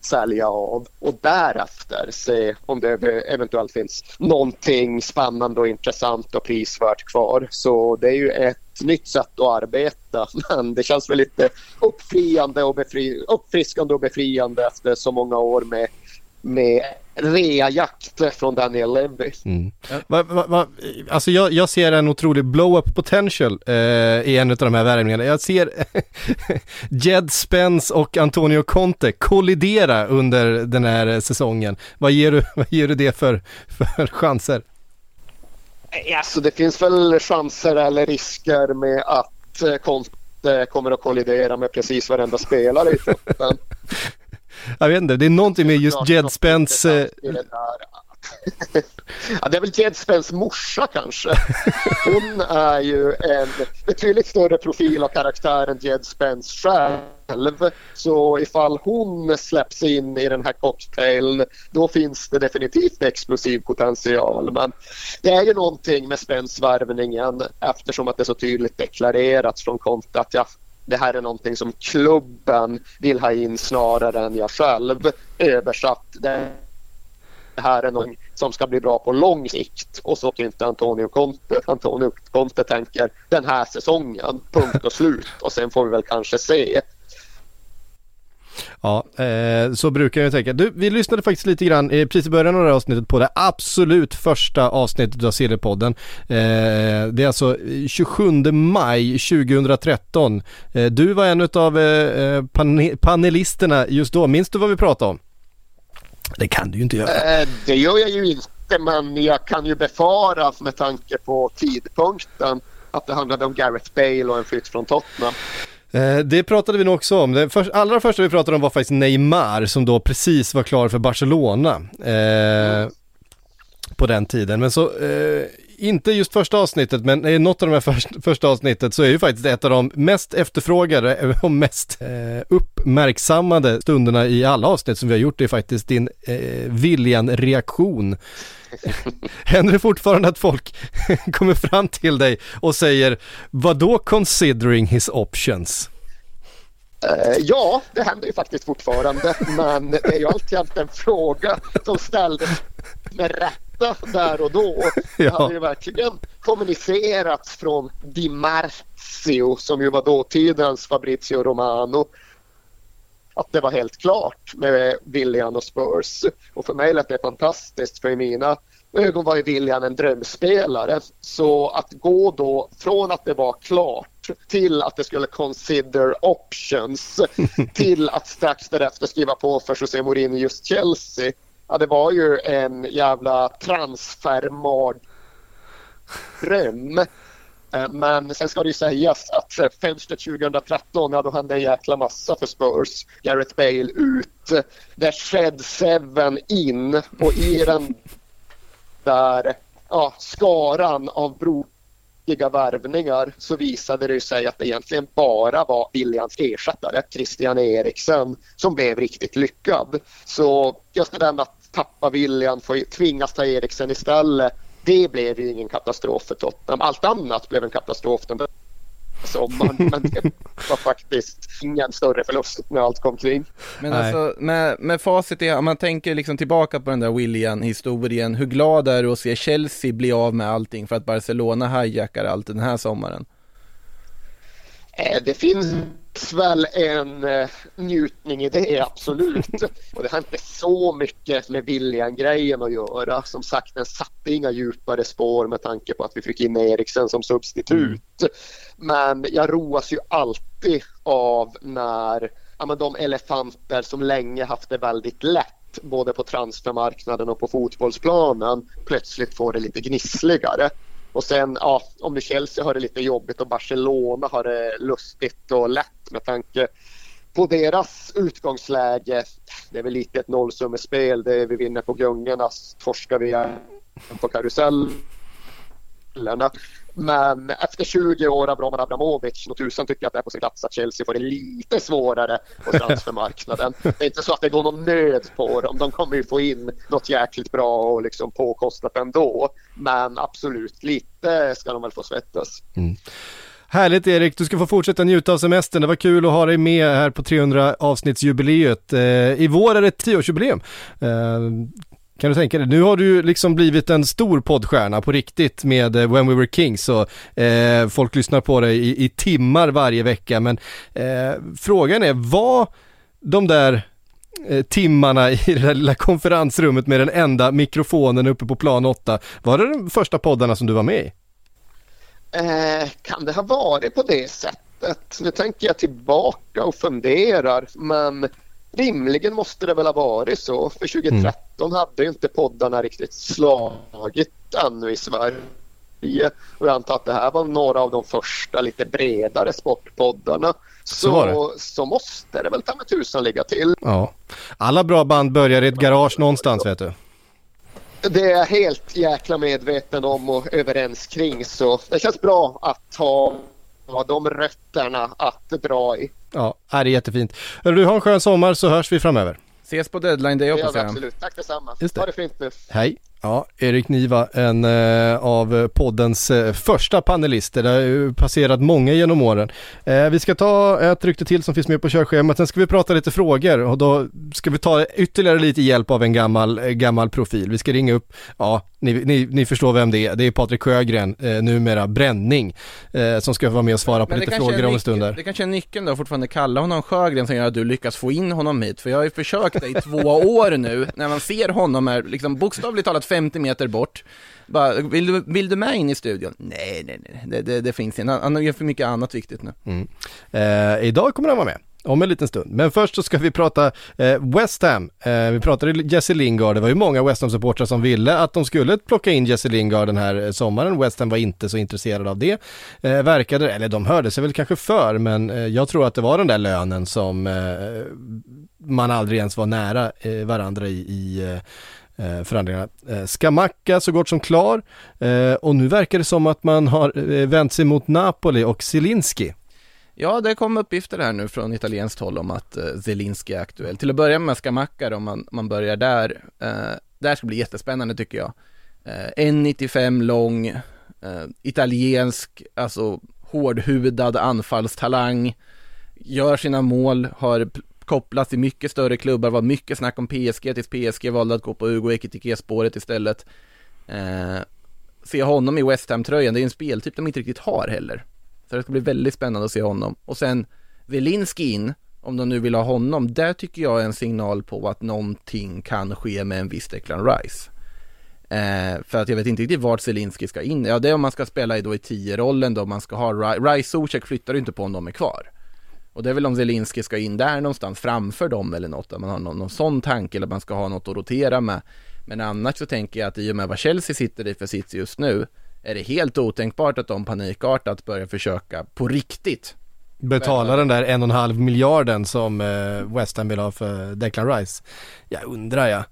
sälja av och därefter se om det eventuellt finns någonting spännande och intressant och prisvärt kvar. Så det är ju ett nytt sätt att arbeta men det känns väl lite uppfriande och befri, uppfriskande och befriande efter så många år med, med reajakt från Daniel Levy. Mm. Va, va, va, alltså jag, jag ser en otrolig blow-up potential eh, i en av de här värvningarna. Jag ser Jed Spence och Antonio Conte kollidera under den här säsongen. Vad ger du, vad ger du det för, för chanser? Alltså det finns väl chanser eller risker med att eh, Conte kommer att kollidera med precis varenda spelare i truppen. Jag vet inte, det är någonting med just Jed Spence. Eh. Ja, det är väl Jed Spence morsa kanske. Hon är ju en betydligt större profil och karaktär än Jed Spence själv. Så ifall hon släpps in i den här cocktailen då finns det definitivt explosiv potential. Men det är ju någonting med Spence-värvningen eftersom att det är så tydligt deklarerat från Conte att jag det här är någonting som klubben vill ha in snarare än jag själv. Översatt, det här är någonting som ska bli bra på lång sikt och så inte Antonio Conte. Antonio Conte tänker den här säsongen, punkt och slut och sen får vi väl kanske se. Ja, eh, så brukar jag tänka. Du, vi lyssnade faktiskt lite grann eh, precis i början av det här avsnittet på det absolut första avsnittet av Sillypodden. Eh, det är alltså 27 maj 2013. Eh, du var en av eh, eh pane panelisterna just då. Minns du vad vi pratade om? Det kan du ju inte göra. Eh, det gör jag ju inte men jag kan ju befara med tanke på tidpunkten att det handlade om Gareth Bale och en flytt från Tottenham. Eh, det pratade vi nog också om. Det för, allra första vi pratade om var faktiskt Neymar som då precis var klar för Barcelona. Eh, på den tiden. Men så, eh, inte just första avsnittet men i något av de här först, första avsnittet så är ju faktiskt ett av de mest efterfrågade och mest eh, uppmärksammade stunderna i alla avsnitt som vi har gjort. Det är faktiskt din eh, Viljan-reaktion. Händer det fortfarande att folk kommer fram till dig och säger vad då considering his options? Uh, ja, det händer ju faktiskt fortfarande men det är ju alltid en fråga som ställdes med rätta där och då. Det Ja. hade ju verkligen kommunicerats från Di Marzio som ju var dåtidens Fabrizio Romano att det var helt klart med William och Spurs. Och för mig lät det fantastiskt för i mina ögon var ju William en drömspelare. Så att gå då från att det var klart till att det skulle consider options till att strax därefter skriva på för José Mourinho just Chelsea. Ja, det var ju en jävla transfermardröm. Eh, men sen ska det ju sägas att eh, fönstret 2013, ja då hände en jäkla massa för Spurs. Gareth Bale ut, där Shed Seven in och i den där ja, skaran av brokiga värvningar så visade det sig att det egentligen bara var Williams ersättare, Christian Eriksen, som blev riktigt lyckad. Så just det där med att tappa William, få tvingas ta Eriksen istället, det blev ju ingen katastrof för Tottenham. Allt annat blev en katastrof den sommaren, men det var faktiskt ingen större förlust när allt kom kring. Men alltså med, med facit i, om man tänker liksom tillbaka på den där William-historien, hur glad är du att se Chelsea bli av med allting för att Barcelona hijackar allt den här sommaren? Eh, Det finns väl en eh, njutning i det, absolut. Och det har inte så mycket med William-grejen att göra. Som sagt, den satte inga djupare spår med tanke på att vi fick in Eriksen som substitut. Men jag roas ju alltid av när ja, men de elefanter som länge haft det väldigt lätt både på transfermarknaden och på fotbollsplanen plötsligt får det lite gnissligare. Och sen, ja, om nu Chelsea har det lite jobbigt och Barcelona har det lustigt och lätt med tanke på deras utgångsläge. Det är väl lite ett nollsummespel. Det är vi vinner på gungorna, torskar vi på karusellerna. Men efter 20 år av Roman Abramovic, och tusan tycker jag att det är på sin plats att Chelsea får det lite svårare på transfermarknaden. Det är inte så att det går någon nöd på dem. De kommer ju få in något jäkligt bra och liksom påkostat ändå. Men absolut, lite ska de väl få svettas. Härligt Erik, du ska få fortsätta njuta av semestern. Det var kul att ha dig med här på 300 avsnittsjubileet. Eh, I vår är det ett 10-årsjubileum. Kan du tänka dig, nu har du liksom blivit en stor poddstjärna på riktigt med eh, When We Were Kings och eh, folk lyssnar på dig i, i timmar varje vecka. Men eh, frågan är, var de där eh, timmarna i det där lilla konferensrummet med den enda mikrofonen uppe på plan 8, var det de första poddarna som du var med i? Eh, kan det ha varit på det sättet? Nu tänker jag tillbaka och funderar men rimligen måste det väl ha varit så. För 2013 hade ju inte poddarna riktigt slagit ännu i Sverige. Och jag antar att det här var några av de första lite bredare sportpoddarna. Så Så, så, måste det väl ta med tusan ligga till. Ja. Alla bra band börjar i ett garage någonstans vet du. Det är jag helt jäkla medveten om och överens kring så det känns bra att ha, ha de rötterna att dra i. Ja, är det är jättefint. Du, ha en skön sommar så hörs vi framöver. Ses på deadline day hoppas jag. absolut. Tack detsamma. Just det. Ha det fint nu. Hej! Ja, Erik Niva, en eh, av poddens eh, första panelister. Det har ju passerat många genom åren. Eh, vi ska ta ett rykte till som finns med på körschemat. Sen ska vi prata lite frågor och då ska vi ta ytterligare lite hjälp av en gammal, gammal profil. Vi ska ringa upp, ja, ni, ni, ni förstår vem det är. Det är Patrik Sjögren, eh, numera Bränning, som ska vara med och svara på lite är frågor om en stund där. Det kanske är nyckeln då, fortfarande kalla honom Sjögren som gör att du lyckas få in honom hit. För jag har ju försökt det i två år nu, när man ser honom här, liksom bokstavligt talat 50 meter bort. Bara, vill du, vill du med in i studion? Nej, nej, nej, det, det, det finns inte. Han, han gör för mycket annat viktigt nu. Mm. Eh, idag kommer han vara med. Om en liten stund. Men först så ska vi prata eh, West Ham. Eh, vi pratade Jesse Lingard. Det var ju många West Ham-supportrar som ville att de skulle plocka in Jesse Lingard den här eh, sommaren. West Ham var inte så intresserade av det. Eh, verkade, eller de hörde sig väl kanske för, men eh, jag tror att det var den där lönen som eh, man aldrig ens var nära eh, varandra i, i eh, eh, förhandlingarna. Eh, Skamacka så gott som klar eh, och nu verkar det som att man har eh, vänt sig mot Napoli och Zielinski. Ja, det kom uppgifter här nu från italienskt håll om att eh, Zelinski är aktuell. Till att börja med Scamacca om man, man börjar där. Eh, det här ska bli jättespännande tycker jag. Eh, 1,95 lång, italiensk, alltså hårdhudad anfallstalang. Gör sina mål, har kopplas till mycket större klubbar, var mycket snack om PSG tills PSG valde att gå på Ugo Ekitike-spåret istället. Eh, se honom i West Ham-tröjan, det är en speltyp de inte riktigt har heller. Så det ska bli väldigt spännande att se honom. Och sen Velinski in, om de nu vill ha honom, där tycker jag är en signal på att någonting kan ske med en viss Declan Rice. Eh, för att jag vet inte riktigt vart Zelinski ska in. Ja, det är om man ska spela i då i 10-rollen då, man ska ha Rice. Rice Zuzek flyttar ju inte på om de är kvar. Och det är väl om Zelinski ska in där någonstans framför dem eller något, att man har någon, någon sån tanke eller att man ska ha något att rotera med. Men annars så tänker jag att i och med vad Chelsea sitter i för sits just nu, är det helt otänkbart att de panikartat börjar försöka på riktigt betala den där en och en halv miljarden som eh, West Ham vill ha för Declan Rice. Jag undrar jag.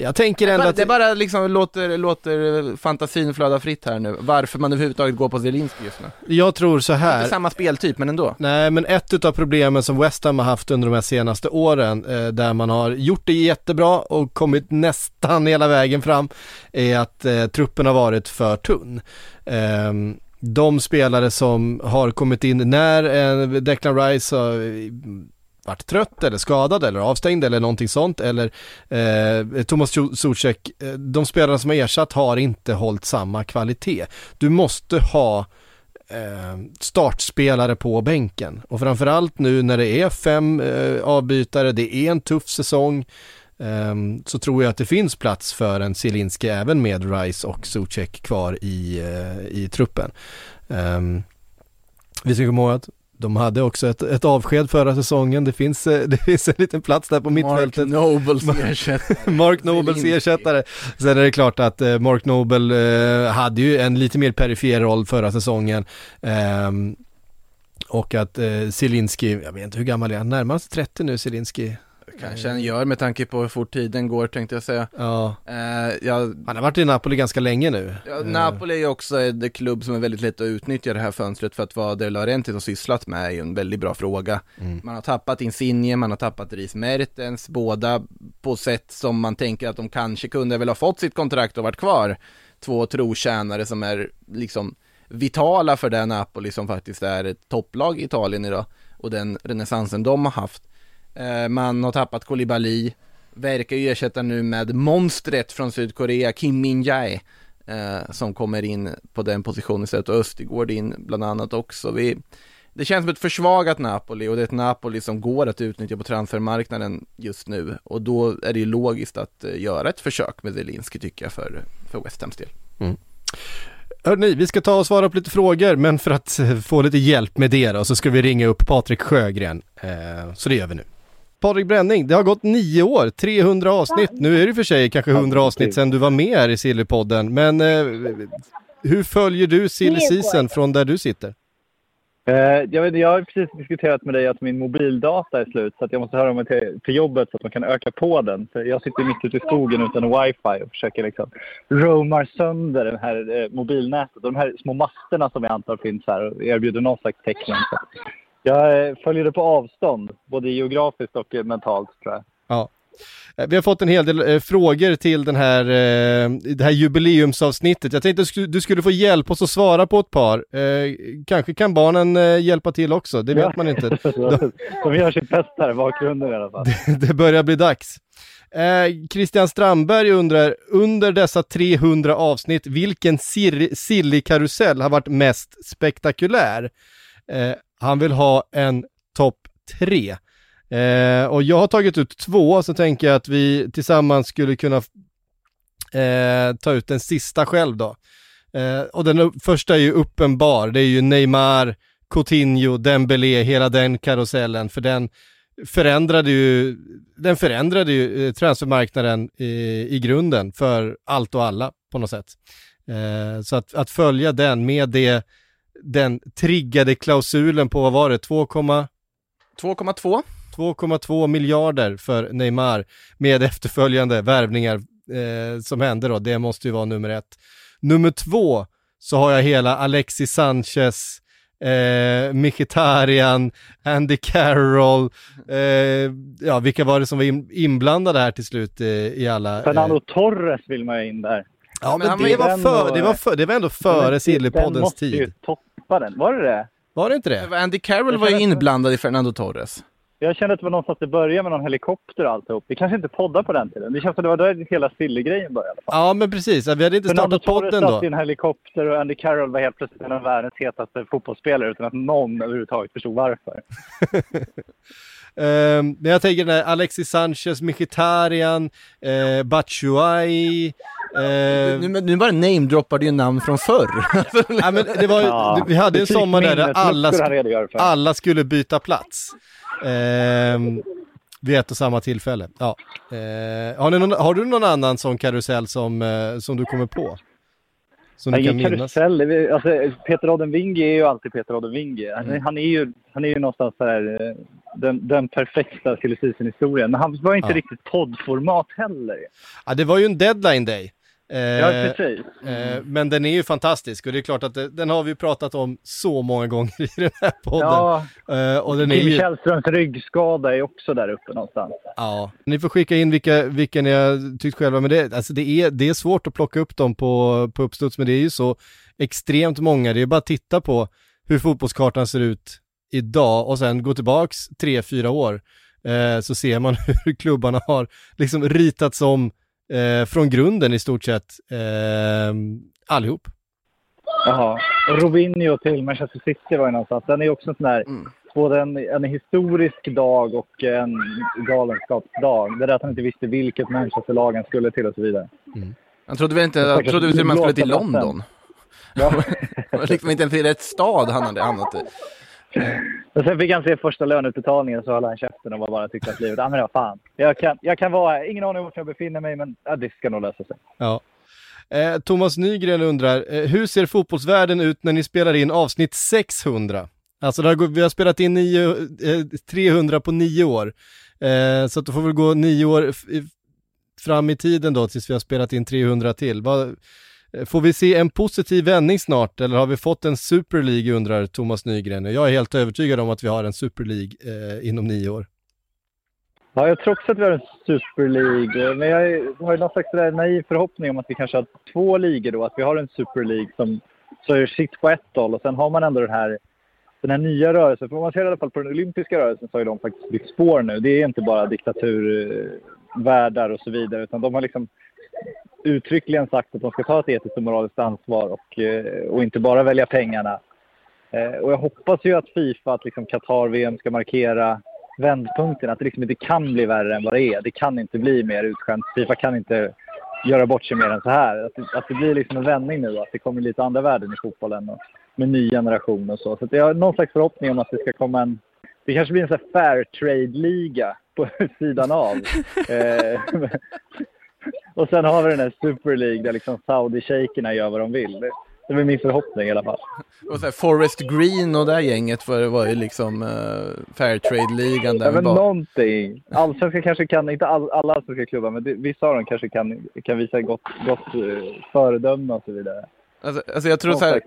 Jag tänker ändå att... Det bara liksom låter, låter fantasin flöda fritt här nu, varför man överhuvudtaget går på Zelinski just nu. Jag tror så här. Inte samma speltyp, men ändå. Nej, men ett utav problemen som West Ham har haft under de här senaste åren, eh, där man har gjort det jättebra och kommit nästan hela vägen fram, är att eh, truppen har varit för tunn. Ehm, de spelare som har kommit in när eh, Declan Rice har eh, varit trött eller skadad eller avstängd eller någonting sånt eller eh, Thomas Zuzek, eh, de spelarna som har ersatt har inte hållit samma kvalitet. Du måste ha eh, startspelare på bänken och framförallt nu när det är fem eh, avbytare, det är en tuff säsong ehm, så tror jag att det finns plats för en Zielinski även med Rice och Zuzek kvar i, eh, i truppen. Ehm, vi ska komma ihåg att de hade också ett, ett avsked förra säsongen. Det finns, eh, det finns en liten plats där på mittfältet. Mark Nobles ersättare. Mark Nobles ersättare. Sen är det klart att eh, Mark Noble eh, hade ju en lite mer perifer roll förra säsongen. Ehm, och att Zielinski, jag vet inte hur gammal är han, närmar sig 30 nu Zielinski? Kanske han gör med tanke på hur fort tiden går tänkte jag säga. Ja. Eh, jag, Han har varit i Napoli ganska länge nu. ja, Napoli är ju också en klubb som är väldigt lätt att utnyttja det här fönstret för att vad De Laurentiis har sysslat med är ju en väldigt bra fråga. Mm. Man har tappat Insigne, man har tappat Dries Mertens, båda på sätt som man tänker att de kanske kunde väl ha fått sitt kontrakt och varit kvar. Två trotjänare som är liksom vitala för det Napoli som faktiskt är ett topplag i Italien idag och den renässansen de har haft. Eh, man har tappat kolibali, verkar ju ersätta nu med monstret från Sydkorea, Kim Min-jae, eh, som kommer in på den positionen istället och Östergård in bland annat också. Vi, det känns som ett försvagat Napoli och det är ett Napoli som går att utnyttja på transfermarknaden just nu och då är det ju logiskt att eh, göra ett försök med Zelinski tycker jag för, för West Hams del. Mm. Hörrni, vi ska ta och svara på lite frågor, men för att eh, få lite hjälp med det då, så ska vi ringa upp Patrik Sjögren. Eh, så det gör vi nu. Patrik Bränning, det har gått nio år, 300 avsnitt. Nu är det för sig kanske 100 avsnitt sedan du var med här i Sillypodden, men eh, hur följer du silly från där du sitter? Eh, jag, vet, jag har precis diskuterat med dig att min mobildata är slut så att jag måste höra mig till, till jobbet så att man kan öka på den. För jag sitter mitt ute i skogen utan wifi och försöker liksom roamar sönder det här eh, mobilnätet. De här små masterna som jag antar finns här och erbjuder någon slags täckning. Jag eh, följer det på avstånd, både geografiskt och eh, mentalt tror jag. Ja. Eh, Vi har fått en hel del eh, frågor till den här, eh, det här jubileumsavsnittet. Jag tänkte du skulle- få hjälp oss att svara på ett par. Eh, kanske kan barnen hjälpa till också, det vet Ja. man inte. de, de gör sitt bästa i bakgrunden i alla fall. det börjar bli dags. Christian Strandberg undrar, under dessa 300 avsnitt, vilken sir- silly-karusell har varit mest spektakulär? Han vill ha en topp tre. Eh, och jag har tagit ut två, så tänker jag att vi tillsammans skulle kunna eh, ta ut den sista själv då. Eh, och den första är ju uppenbar, det är ju Neymar, Coutinho, Dembélé, hela den karusellen, för den förändrade ju, den förändrade ju eh, transfermarknaden i, i grunden för allt och alla på något sätt. Eh, så att, att följa den med det, den triggade klausulen på, vad var det, 2, 2,2 2,2 miljarder för Neymar med efterföljande värvningar eh, som hände då. Det måste ju vara nummer ett. Nummer två så har jag hela Alexis Sanchez, eh, Mkhitaryan, Andy Carroll, eh, ja vilka var det som var in, inblandade här till slut eh, i alla? Fernando Torres vill man ju in där. Ja men, det, var för, det, var för, det var ändå före Sillypoddens måste ju tid. toppa den. Var det det? Var det inte det? Andy Carroll var ju inblandad i Fernando Torres. Jag kände att det var någonstans det började med någon helikopter och alltihop. Vi kanske inte poddade på den tiden. Det känns som det var där hela Silly-grejen började. i alla fall. Ja men precis, vi hade inte startat podden satt då. i en helikopter och Andy Carroll var helt plötsligt en av världens hetaste fotbollsspelare utan att någon överhuvudtaget förstod varför. Ehm, men jag tänker den här Alexis Sanchez, Mkhitaryan, eh, Batshuayi. Eh, Nu, nu bara namedroppar du ju namn från förr. ja, men det var, Ja, vi hade en sommar där, där alla, sk- alla skulle byta plats. Ehm, vid ett och samma tillfälle. Ja. Eh, har, ni någon, har du någon annan sån karusell som, eh, som du kommer på? Som du Nej, kan karusell, alltså, Peter Odenvinge är ju alltid Peter Odenvinge. Han, Mm. han, är ju, han är ju någonstans där, eh, den, den perfekta silly historien Men han var inte Ja. riktigt poddformat heller. Ja, det var ju en deadline day. Eh, Ja, precis. Eh, men den är ju fantastisk och det är klart att det, den har vi pratat om så många gånger i den här podden. Ja, Eh, och den är Kim ju... Källströms ryggskada är också där uppe någonstans. Ja, ni får skicka in vilka, vilka ni har tyckt själva, men det, alltså det, är, det är svårt att plocka upp dem på, på uppstuds, men det är ju så extremt många. Det är bara att titta på hur fotbollskartan ser ut idag och sen gå tillbaks tre, fyra år, eh, så ser man hur klubbarna har liksom ritats om eh, från grunden i stort sett, eh, allihop. Jaha. Och Robinho till Manchester City var ju någonstans. Den är också en sån där, både en, en historisk dag och en galenskapsdag. Det där att han inte visste vilket Manchester-lag han skulle till och så vidare. Han trodde väl inte, han trodde till och med han skulle till London. Ja. Det var liksom inte ens i rätt stad han hade hamnat i. Och sen fick han se första löneutbetalningen så höll han käften och var bara tyckte att livet, ja men vad fan. Jag kan, jag kan vara här, ingen aning om var jag befinner mig men ja, det ska nog lösa sig. Ja. Eh, Thomas Nygren undrar, eh, hur ser fotbollsvärlden ut när ni spelar in avsnitt 600? Alltså har, vi har spelat in nio, eh, 300 på nio år. Eh, så att det får väl gå nio år f- fram i tiden då tills vi har spelat in 300 till. Vad, Eh, får vi se en positiv vändning snart eller har vi fått en Super League undrar Thomas Nygren. Jag är helt övertygad om att vi har en Super League eh, inom nio år. Ja, jag tror också att vi har en Super League. Eh, men jag har ju någon slags eh, naiv förhoppning om att vi kanske har två ligor då. Att vi har en Super League som så är sitt på ett håll och sen har man ändå den här, den här nya rörelsen. För om man ser i alla fall på den olympiska rörelsen så har ju de faktiskt bytt spår nu. Det är inte bara diktaturvärldar och så vidare utan de har liksom uttryckligen sagt att de ska ta ett etiskt och moraliskt ansvar och, eh, och inte bara välja pengarna. Eh, Och jag hoppas ju att Fifa, att liksom Qatar-VM ska markera vändpunkten, att det liksom inte kan bli värre än vad det är. Det kan inte bli mer utskämt. Fifa kan inte göra bort sig mer än så här. Att det, att det blir liksom en vändning nu, att det kommer lite andra värden i fotbollen och med ny generation och så. Så jag har någon slags förhoppning om att det ska komma en... Det kanske blir en sån här fair trade-liga på sidan av. och sen har vi den här Super League där liksom Saudi-shejkerna gör vad de vill. Det- Det är min förhoppning i alla fall. Och så här, Forest Green och det här gänget var, var ju liksom uh, Fairtrade-ligan där. Ja, men bara- någonting. Allsvenska kanske kan, inte all, alla allsvenska klubbar, men det, vissa av dem kanske kan, kan visa gott, gott eh, föredöme och så vidare. Alltså, alltså jag tror så här,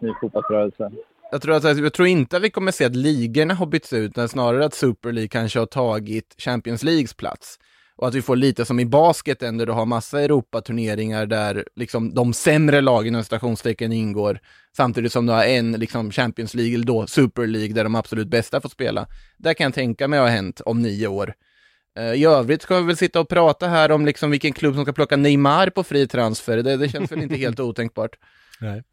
jag tror, att, jag tror inte att vi kommer se att ligorna har bytts ut, utan snarare att Super League kanske har tagit Champions Leagues plats. Och att vi får lite som i basket där du har massa Europaturneringar där liksom de sämre lagen stationstecken ingår, samtidigt som du har en liksom Champions League, eller då Super League, där de absolut bästa får spela. Där kan jag tänka mig har hänt om nio år. Eh, I övrigt ska vi väl sitta och prata här om liksom vilken klubb som ska plocka Neymar på fri transfer. Det, det känns väl inte helt otänkbart. Nej.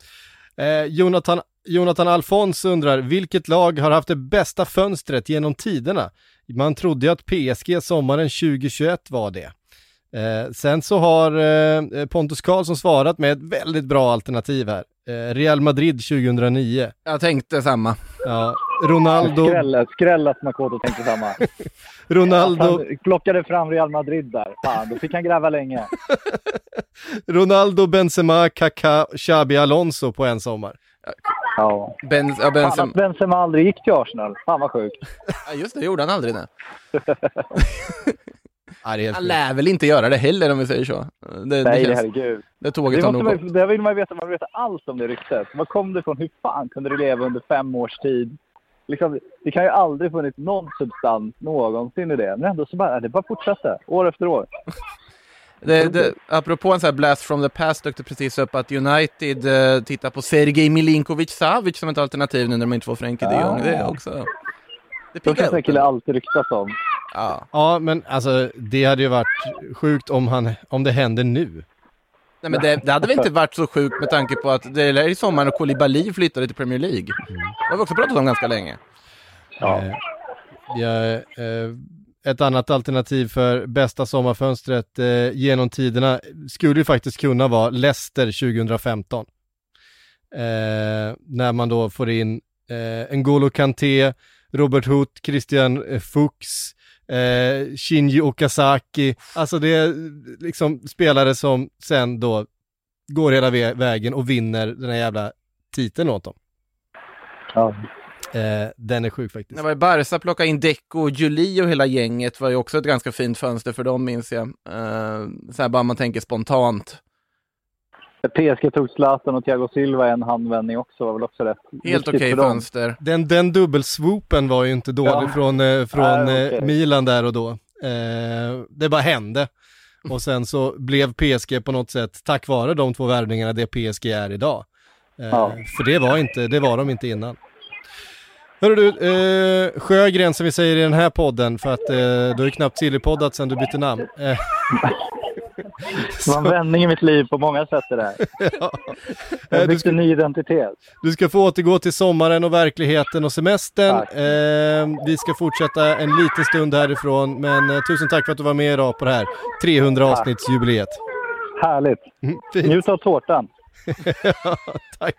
Eh, Jonathan, Jonathan Alfons undrar, vilket lag har haft det bästa fönstret genom tiderna? Man trodde ju att PSG sommaren 2021 var det. Eh, sen så har eh, Pontus Karlsson svarat med ett väldigt bra alternativ här. Eh, Real Madrid 2009. Jag tänkte samma. Ja, Ronaldo, Skräll, skräll att Makoto tänkte samma. Ronaldo, Han plockade fram Real Madrid där. Fan, då fick han gräva länge. Ronaldo, Benzema, Kaká, Xabi Alonso på en sommar. Ja. Ben, ja, Fan Benzema. att Benzema aldrig gick till Arsenal. Fan vad sjukt. Ja, just det, gjorde han aldrig det. Ja, det Han lär väl inte göra det heller om vi säger så. Det, Nej, känns- herregud. det tåget Det, man, det vill man veta. Man vill veta allt om det ryktet. Var kom det ifrån? Hur fan kunde det leva under fem års tid? Liksom, det kan ju aldrig funnits någon substans någonsin i det. Men ändå så bara, det bara fortsatte. År efter år. Det, det, apropå en sån här blast from the past dök det precis upp att United eh, tittar på Sergej Milinkovic Savic som ett alternativ nu när de inte får Frenkie de Jong. Det är också... Det en upp. kille alltid ryktas om. Ja. Ja, men alltså det hade ju varit sjukt om, han, om det händer nu. Nej, men det, det hade väl inte varit så sjukt med tanke på att det är i sommaren och Koulibaly flyttade till Premier League. Det har vi också pratat om ganska länge. Ja. Ja, eh, ett annat alternativ för bästa sommarfönstret eh, genom tiderna skulle ju faktiskt kunna vara Leicester 2015. Eh, när man då får in eh, N'Golo Kanté, Robert Huth, Christian eh, Fuchs, eh, Shinji Okazaki. Alltså det är liksom spelare som sen då går hela vä- vägen och vinner den här jävla titeln åt dem. Ja. Eh, den är sjuk faktiskt. Ju Barca plocka in Deco och Juli och hela gänget var ju också ett ganska fint fönster för dem minns jag. Uh, så här bara man tänker spontant. PSG tog Zlatan och Thiago Silva i en handvändning också, var väl också rätt Helt okej okay fönster. Den, den dubbelswoopen var ju inte dålig ja. från, eh, från Nej, eh, okej. Milan där och då. Eh, det bara hände. Och sen så blev PSG på något sätt, tack vare de två värvningarna, det PSG är idag. Eh, Ja. För det var, inte, det var de inte innan. Hörru du, eh, Sjögren som vi säger i den här podden, för att eh, du har ju knappt sillypoddat sedan du bytte namn. Det var en vändning i mitt liv på många sätt det där. ja. Jag du, bytte ska, ny identitet. du ska få återgå till sommaren och verkligheten och semestern. Eh, vi ska fortsätta en liten stund härifrån, men eh, tusen tack för att du var med idag på det här 300 Tack. avsnittsjubileet. Härligt. Mm. Njut av tårtan. ja, tack.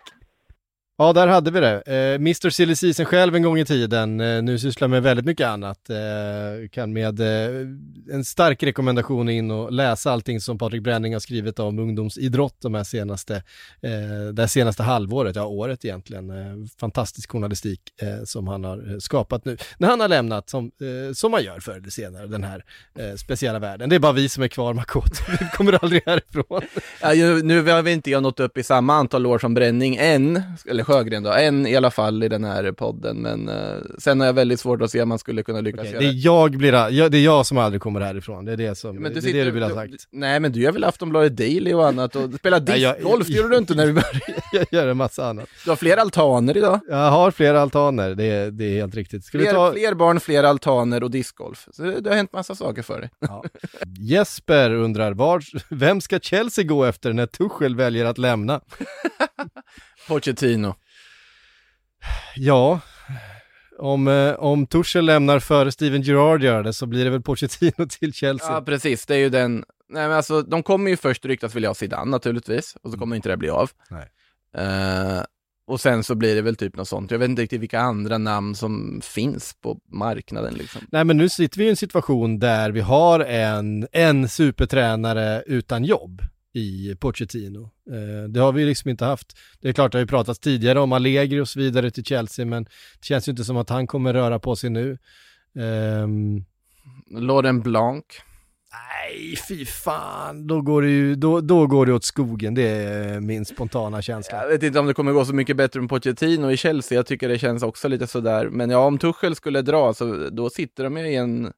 Ja, där hade vi det. Eh, Mr Silly Season själv en gång i tiden, eh, nu sysslar med väldigt mycket annat. Eh, kan med eh, en stark rekommendation in och läsa allting som Patrik Bränning har skrivit om ungdomsidrott de här senaste, eh, det här senaste halvåret, ja året egentligen. Eh, fantastisk journalistik eh, som han har eh, skapat nu. När han har lämnat, som, eh, som man gör förr eller senare, den här eh, speciella världen. Det är bara vi som är kvar, Makoto. Vi kommer aldrig härifrån. Ja, nu har vi inte nått upp i samma antal år som Bränning än, eller Sjögren då, än i alla fall i den här podden, men eh, sen har jag väldigt svårt att se om man skulle kunna lyckas Okej, göra det är jag blir, jag, det är jag som aldrig kommer härifrån, det är det som, Men det, är det du vill ha sagt. Nej, men du gör väl Aftonbladet Daily och annat och spelar Nej, jag- discgolf, det gjorde du inte när vi började. jag gör en massa annat. Du har fler altaner idag. Jag har flera altaner, det är, det är helt riktigt. Ska vi Fler, ta fler barn, fler altaner och discgolf. Så det, det har hänt massa saker för dig. Jesper undrar, var, vem ska Chelsea gå efter när Tuchel väljer att lämna? Pochettino. Ja, om, eh, om Tuchel lämnar före Steven Gerrard gör det så blir det väl Pochettino till Chelsea. Ja, precis. Det är ju den... Nej, men alltså, de kommer ju först ryktas vilja ha Zidane naturligtvis, och så kommer inte det bli av. Nej. Eh, och sen så blir det väl typ något sånt. Jag vet inte riktigt vilka andra namn som finns på marknaden liksom. Nej men nu sitter vi i en situation där vi har en, en supertränare utan jobb i Pochettino. Eh, det har vi liksom inte haft. Det är klart det har ju pratats tidigare om Allegri och så vidare till Chelsea men det känns ju inte som att han kommer röra på sig nu. Ehm, Laurent Blanc. nej, fy fan, då går det ju, då, då går det åt skogen. Det är min spontana känsla. Jag vet inte om det kommer gå så mycket bättre med Pochettino i Chelsea. Jag tycker det känns också lite sådär. Men ja, om Tuchel skulle dra så då sitter de ju i en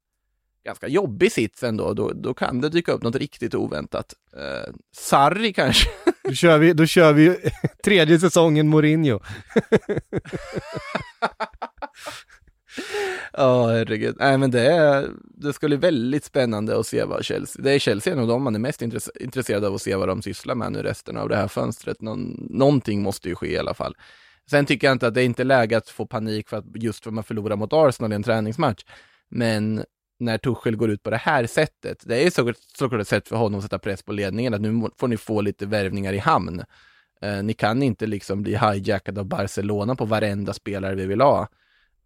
ganska jobbig sits ändå. Då, då kan det dyka upp något riktigt oväntat. Eh, Sarri kanske? Då kör vi, då kör vi tredje säsongen Mourinho. Ja, herregud. Nej, men det, är, det skulle bli väldigt spännande att se vad Chelsea, det är Chelsea nog de man är mest intresse, intresserad av att se vad de sysslar med nu resten av det här fönstret. Någon, någonting måste ju ske i alla fall. Sen tycker jag inte att det är inte läge att få panik för att just för att man förlorar mot Arsenal i en träningsmatch. Men när Tuchel går ut på det här sättet, det är såklart, såklart ett sätt för honom att sätta press på ledningen, att nu får ni få lite värvningar i hamn. Eh, ni kan inte liksom bli hijackade av Barcelona på varenda spelare vi vill ha.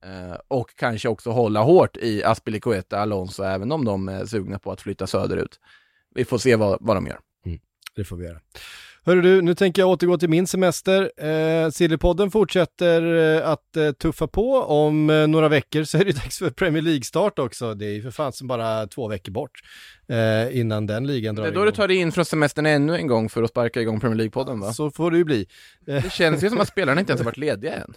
Eh, och kanske också hålla hårt i Aspilicueta, Alonso, även om de är sugna på att flytta söderut. Vi får se vad, vad de gör. Mm, det får vi göra. Hörru du, nu tänker jag återgå till min semester. Eh, Sillypodden fortsätter eh, att eh, tuffa på. Om eh, några veckor så är det dags för Premier League-start också. Det är ju för fan som bara två veckor bort eh, innan den ligan drar Det är då igång. du tar dig in från semestern ännu en gång för att sparka igång Premier League-podden va? Så får det ju bli. Eh, Det känns ju som att spelarna inte ens har varit lediga än.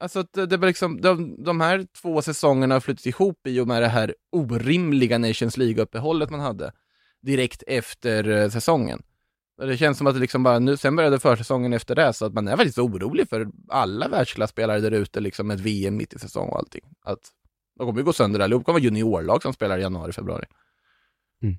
Alltså att det, det var liksom, de, de här två säsongerna har flutit ihop i och med det här orimliga Nations League-uppehållet man hade direkt efter eh, säsongen. Och Det känns som att det liksom bara, nu, sen började försäsongen efter det, så att man är väldigt orolig för alla världsklasspelare där ute, liksom ett VM mitt i säsong och allting. Att de kommer ju gå sönder allihop, det kommer vara juniorlag som spelar i januari, februari. Mm.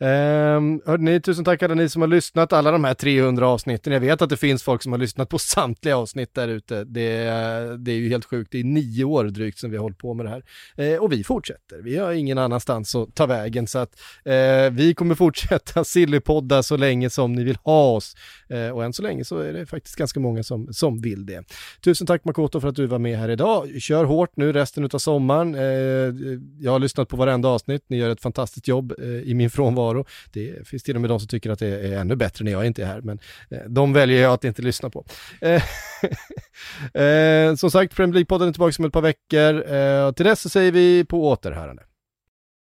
Ehm, um, hörde ni, tusen tack alla ni som har lyssnat alla de här 300 avsnitten. Jag vet att det finns folk som har lyssnat på samtliga avsnitt där ute. Det, är- det är ju helt sjukt. Det är nio år drygt som vi har hållit på med det här. Eh, och vi fortsätter. Vi har ingen annanstans att ta vägen så att eh, vi kommer fortsätta sillypodda så länge som ni vill ha oss. Eh, och än så länge så är det faktiskt ganska många som, som vill det. Tusen tack Makoto för att du var med här idag. Kör hårt nu resten av sommaren. Eh, jag har lyssnat på varenda avsnitt. Ni gör ett fantastiskt jobb eh, i min frånvaro närvaro. Det finns till och med de som tycker att det är ännu bättre när jag inte är här, men eh, de väljer jag att inte lyssna på. Eh, eh, som sagt, Premier League-podden är tillbaka om ett par veckor. Till dess så säger vi på återhörande.